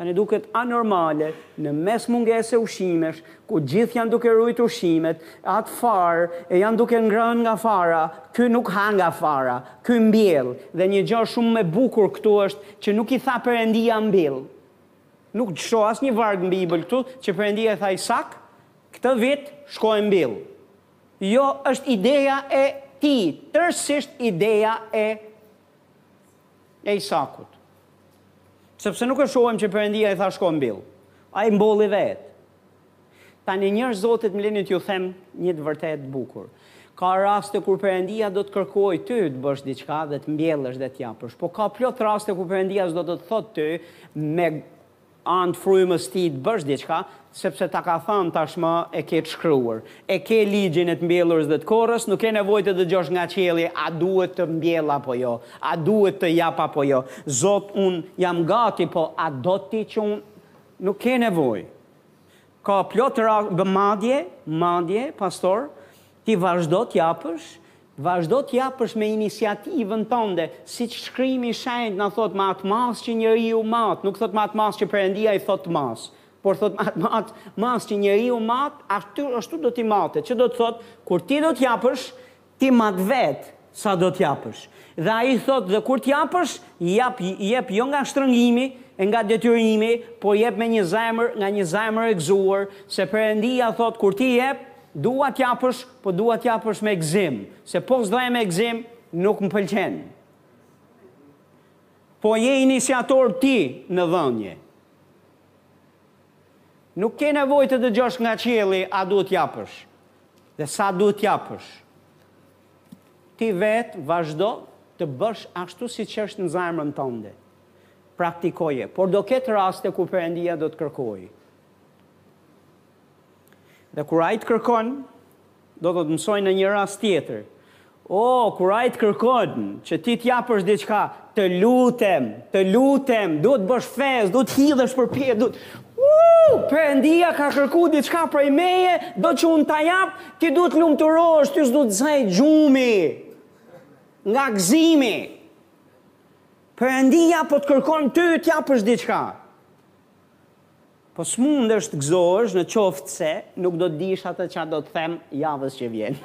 Tani duket anormale, në mes mungese ushqimesh, kur gjithë janë duke rujtë ushqimet, atë farë, e janë duke ngrënë nga fara, ky nuk ha nga fara, ky mbjell, dhe një gjë shumë më bukur këtu është që nuk i tha Perëndia mbill. Nuk shoh asnjë varg në Bibël këtu që Perëndia i tha Isak, këtë vit shko e mbill. Jo, është ideja e tij, tërësisht ideja e e Isakut. Sepse nuk e shohim që Perëndia i tha shko mbill. Ai mbolli vetë. Tani njerëz të Zotit më lini t'ju them një të vërtetë të bukur. Ka raste kur Perëndia do të kërkojë ty të bësh diçka dhe të mbjellësh dhe të japësh. Po ka plot raste kur Perëndia s'do të të thotë ty me Anë të frymës tij të bësh diçka, sepse ta ka thënë tashmë e ke të shkruar. E ke ligjin e të mbjellurës dhe të korrurës, nuk ke nevojë të dëgjosh nga qielli a duhet të mbjell apo jo, a duhet të jap apo jo. Zot unë jam gati po a do ti që unë nuk ke nevojë. Ka plot ra madje, madje, pastor, ti vazhdo të japësh Vazhdo të japësh me iniciativën tënde, siç shkrimi i shenjtë na thotë me atë masë që njeriu mat, nuk thotë me atë masë që Perëndia i thotë të masë, por thotë me atë mat, masë që njeriu mat, ashtu, ashtu do t'i matet, që do të thotë, kur ti do të japësh, ti mat vetë sa do të japësh. Dhe ai thotë dhe kur të japësh, jap, jep jo nga shtrëngimi e nga detyrimi, por jep me një zemër, nga një zemër e gëzuar, se Perëndia thotë kur ti jep, Dua të japësh, po dua të japësh me gëzim, se po s'dhe me gëzim, nuk më pëlqen. Po je iniciator ti në dhënie. Nuk ke nevojë të dëgjosh nga qielli a duhet të japësh dhe sa duhet të japësh. Ti vetë vazhdo të bësh ashtu siç është në zemrën tënde. Praktikoje, por do ketë raste ku Perëndia do të kërkojë. Dhe kur ai të kërkon, do të ta mësoj në një rast tjetër. O, kur ai të kërkon që ti të japësh diçka, të lutem, të lutem, duhet të bësh festë, duhet të hidhesh përpjetë, duhet... Uuu, Perëndia ka kërku diçka prej meje, do që unë të jap, ti duhet të lumturohesh, ty s'du të zaj gjumi, nga gzimi. Perëndia po të kërkon ty të japësh diçka. Po s'mundesh të gëzohesh në qoftë se nuk do të dish atë ç'a do të them javës që vjen.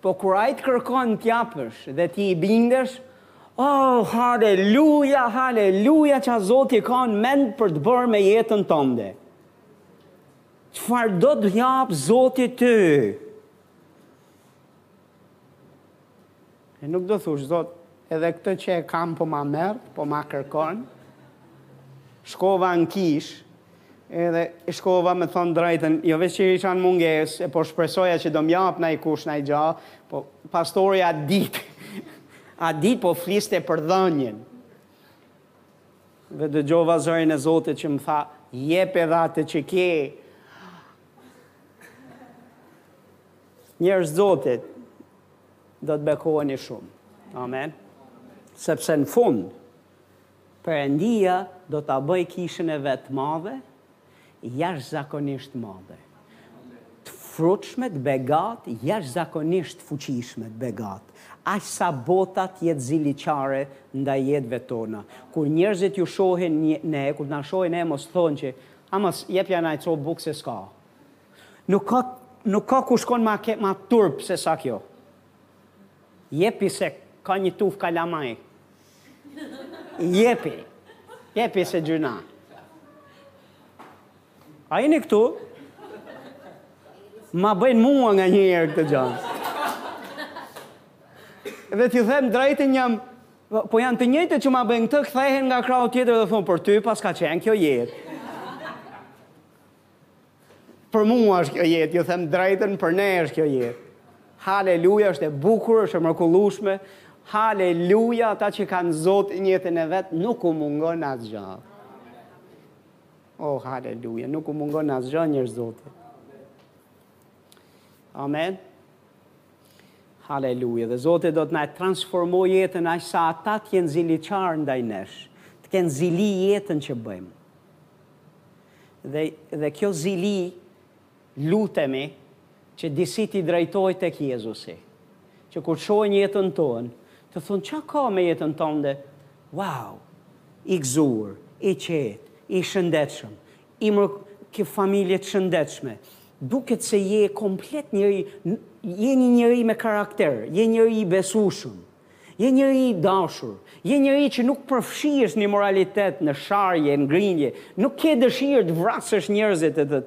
Po kur ai të kërkon të japësh dhe ti i bindesh, oh, haleluja, haleluja ç'a Zoti ka në mend për të bërë me jetën tënde. Çfarë do të japë Zoti ty? E nuk do thush zot, edhe këtë që e kam po ma merr, po ma kërkon. Shkova në kishë, edhe shkova me thënë drejtën, jo veç që isha në mungesë, e po shpresoja që do m'japë najkush naj gja, po pastori at ditë, at ditë po fliste për dhënien. Dhe dëgjova zërin e Zotit që më tha, jep edhe atë që ke. Njerëz të Zotit, do të bekoheni shumë. Amen. Sepse në fund, Perëndia do ta bëjë kishën e vet të madhe, jashtëzakonisht të madhe. Të frutshme, të begatë, jashtëzakonisht të fuqishme, të begatë. Aq sa bota të jetë ziliqare ndaj jetëve tona. Kur njerëzit ju shohin ne, kur të na shohin ne mos thonë që, amo jepja naj copë bukë se s'ka. Nuk ka nuk ka ku shkon ma keq, ma turp se sa kjo. Jepi se ka një tufë kalamaj. Jepi. Jepi se gjyna. A jeni këtu? Ma bëjnë mua nganjëherë këtë gjanë. Dhe t'ju them drejtën jam, po janë të njëjtë që ma bëjnë këtë, kthehen nga krahu tjetër dhe thonë, për ty paska qenë kjo jetë. Për mua është kjo jetë, ju them drejtën, për ne është kjo jetë. Haleluja, është e bukur, është e mrekullueshme. Haleluja, ata që kanë Zotin jetën e vet nuk u mungon asgjë. Oh, haleluja, nuk u mungon asgjë njerëz të Zotit. Amen. Haleluja. Dhe Zoti do të na transformojë jetën aq sa ata të jenë ziliçar ndaj nesh, të kenë zili jetën që bëjmë. Dhe dhe kjo zili lutemi që disi t'i drejtojë tek Jezusi. Që kur të shohin jetën tonë, të thonë ça ka me jetën tënde? Wow! I gëzuar, i qetë, i shëndetshëm, i mër ke familje të shëndetshme, duket se je komplet njeri je një njeri me karakter, je njeri i besueshëm. Je njeri i dashur, je njeri që nuk përfshihesh në imoralitet, në sharje, në grindje, nuk ke dëshirë të vrasësh njerëzit e të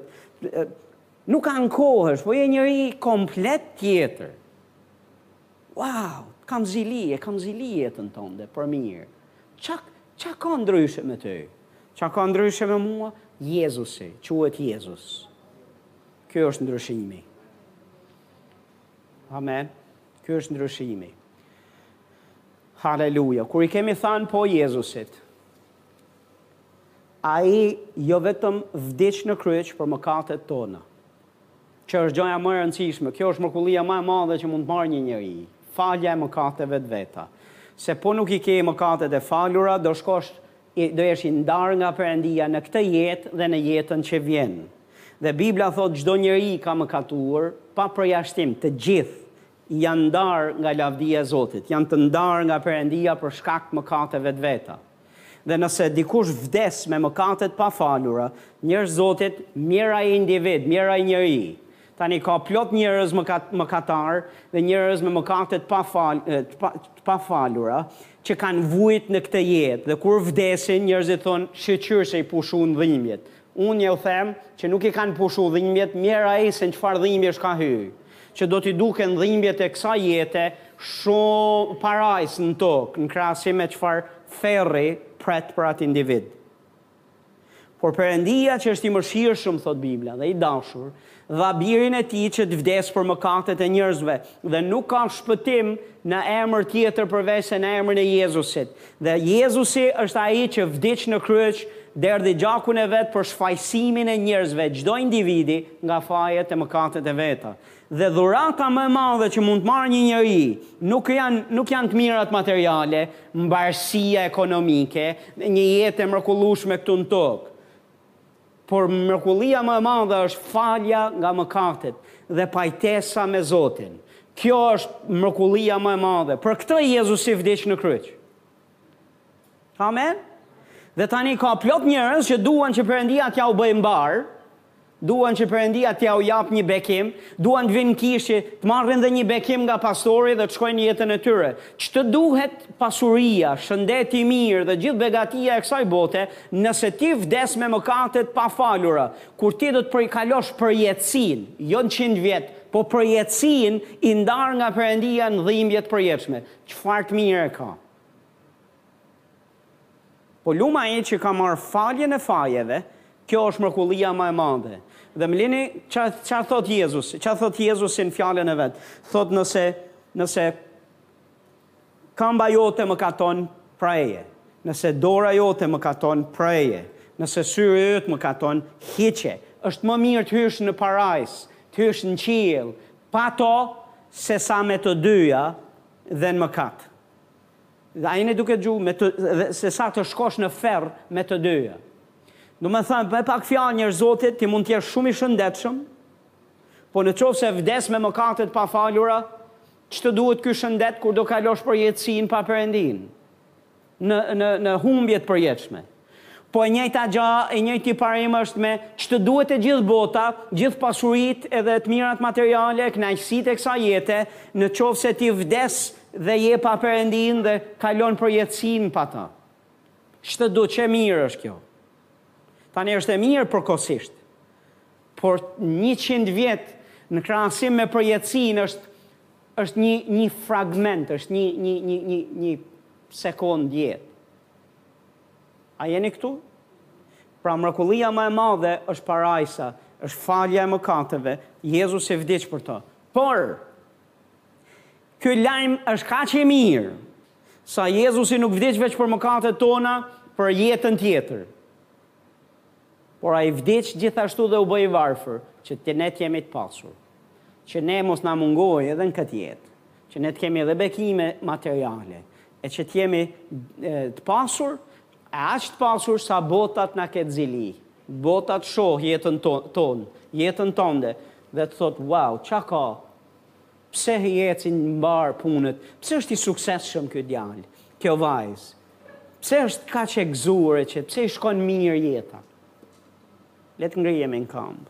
nuk ankohesh, po je njeri komplet tjetër. Wow, kam zili, e kam zili jetën tënde për mirë. Ça ça ka ndryshe me ty? Ça ka ndryshe me mua? Jezusi, quhet Jezus. Ky është ndryshimi. Amen. Ky është ndryshimi. Haleluja. Kur i kemi thanë po Jezusit, ai jo vetëm vdiq në kryq për mëkatet tona, që është gjëja më e rëndësishme, kjo është mrekullia më e madhe që mund të marrë një njeri, falja e mëkateve të veta. Se po nuk i ke mëkatet e falura, do shkosh do jesh i ndarë nga Perëndia në këtë jetë dhe në jetën që vjen. Dhe Bibla thotë çdo njeri ka mëkatuar, pa përjashtim, të gjithë janë ndarë nga lavdia e Zotit, janë të ndarë nga Perëndia për shkak të mëkateve të veta. Dhe nëse dikush vdes me mëkate të pafalura, njerëz të Zotit, mjerë ai individ, mjerë ai njeri, Tani ka plot njerëz mëkatarë dhe njerëz me mëkate të pafalura që kanë vujt në këtë jetë dhe kur vdesin njerëzit thonë shyqyr se i pushun dhimbjet. Unë jau them që nuk i kanë pushu dhimbjet, mjerë ai se në çfarë dhimbjesh ka hy, që do t'i duken dhimbjet e kësaj jete shumë parajsë në tokë në krahasim me çfarë ferri pret për atë individ. Por Perëndia që është i mëshirshëm, thotë Bibla, dhe i dashur, dha Birin e Tij që të vdesë për mëkatet e njerëzve, dhe nuk ka shpëtim në emër tjetër përveçse në emrin e Jezusit. Dhe Jezusi është ai që vdiq në kryq, derdhi gjakun e vet për shfajësimin e njerëzve, çdo individi, nga fajet e mëkatet e veta. Dhe dhurata më e madhe që mund të marrë një njeri nuk janë nuk janë të mirat materiale, mbarësia ekonomike, një jetë e mrekullueshme këtu në tokë. Por mrekullia më e madhe është falja nga mëkatet dhe pajtesa me Zotin. Kjo është mrekullia më e madhe. Për këtë Jezusi vdiq në kryq. Amen. Dhe tani ka plot njerëz që duan që Perëndia t'jua bëjë mbarë, Duan që Perëndia t'jua japë një bekim, duan të vinë në kishë, të marrin dhe një bekim nga pastori dhe të shkojnë jetën e tyre. Ç'të duhet? Pasuria, shëndeti i mirë dhe gjithë begatia e kësaj bote, nëse ti vdes me mëkate të pafalura, kur ti do të kalosh përjetësinë, jo njëqind vjet, po përjetësinë i ndarë nga Perëndia në dhimbje të përjetshme. Çfarë të mire ka? Po lum ai që ka marrë faljen e fajeve, kjo është mrekullia më e madhe. Dhe më lini, ça, ça thot Jezusi? Ça thot Jezusi në fjalën e vet? Thot nëse, nëse kamba jote mëkaton, praje. Nëse dora jote mëkaton, praje. Nëse syri yt mëkaton, hiqe. Është më mirë të hysh në parajsë, të hysh në qiell, pa to, sesa me të dyja dhe në mëkat. Dhe a jeni duke dëgju? Sesa të shkosh në ferr me të dyja. Domethënë me pak fjalë njerëz të Zotit ti mund të jesh shumë i shëndetshëm, po në qoftë se vdes me mëkate të pafalura, ç'të duhet ky shëndet kur do kalosh përjetësinë pa Perëndinë, në në në humbje të përjetshme. Po e njëjta gjë, i njëjti parim është me ç'të duhet e gjithë bota, gjithë pasuritë edhe të mirat materiale, kënaqësitë e kësaj jete, në qoftë se ti vdes dhe je pa Perëndinë dhe kalon përjetësinë pa të. Ç'të duhet, ç'e mirë është kjo. Tani është e mirë përkohësisht. Por njëqind vjet në krahasim me përjetësinë është është një një fragment, është një një një një një sekondë jetë. A jeni këtu? Pra mrekullia më e madhe është Parajsa, është falja e mëkateve, Jezusi vdiq për to. Por, ky lajm është kaq i mirë, sa Jezusi nuk vdiq veç për mëkatet tona, për jetën tjetër. Por ai vdiq gjithashtu dhe u bë i varfër, që të ne të jemi të pasur. Që ne mos na mungojë edhe në këtë jetë. Që ne të kemi edhe bekime materiale. E që të jemi të pasur, e aq të pasur sa bota të na ketë zili. Bota të shohë jetën tonë, jetën tënde, dhe të thotë, wow, ça ka? Pse i ecin mbarë punët? Pse është i suksesshëm ky djalë, kjo vajzë? Pse është kaq e gëzuar e qetë? Pse i shkon mirë jeta? Le të ngrihemi në këmbë.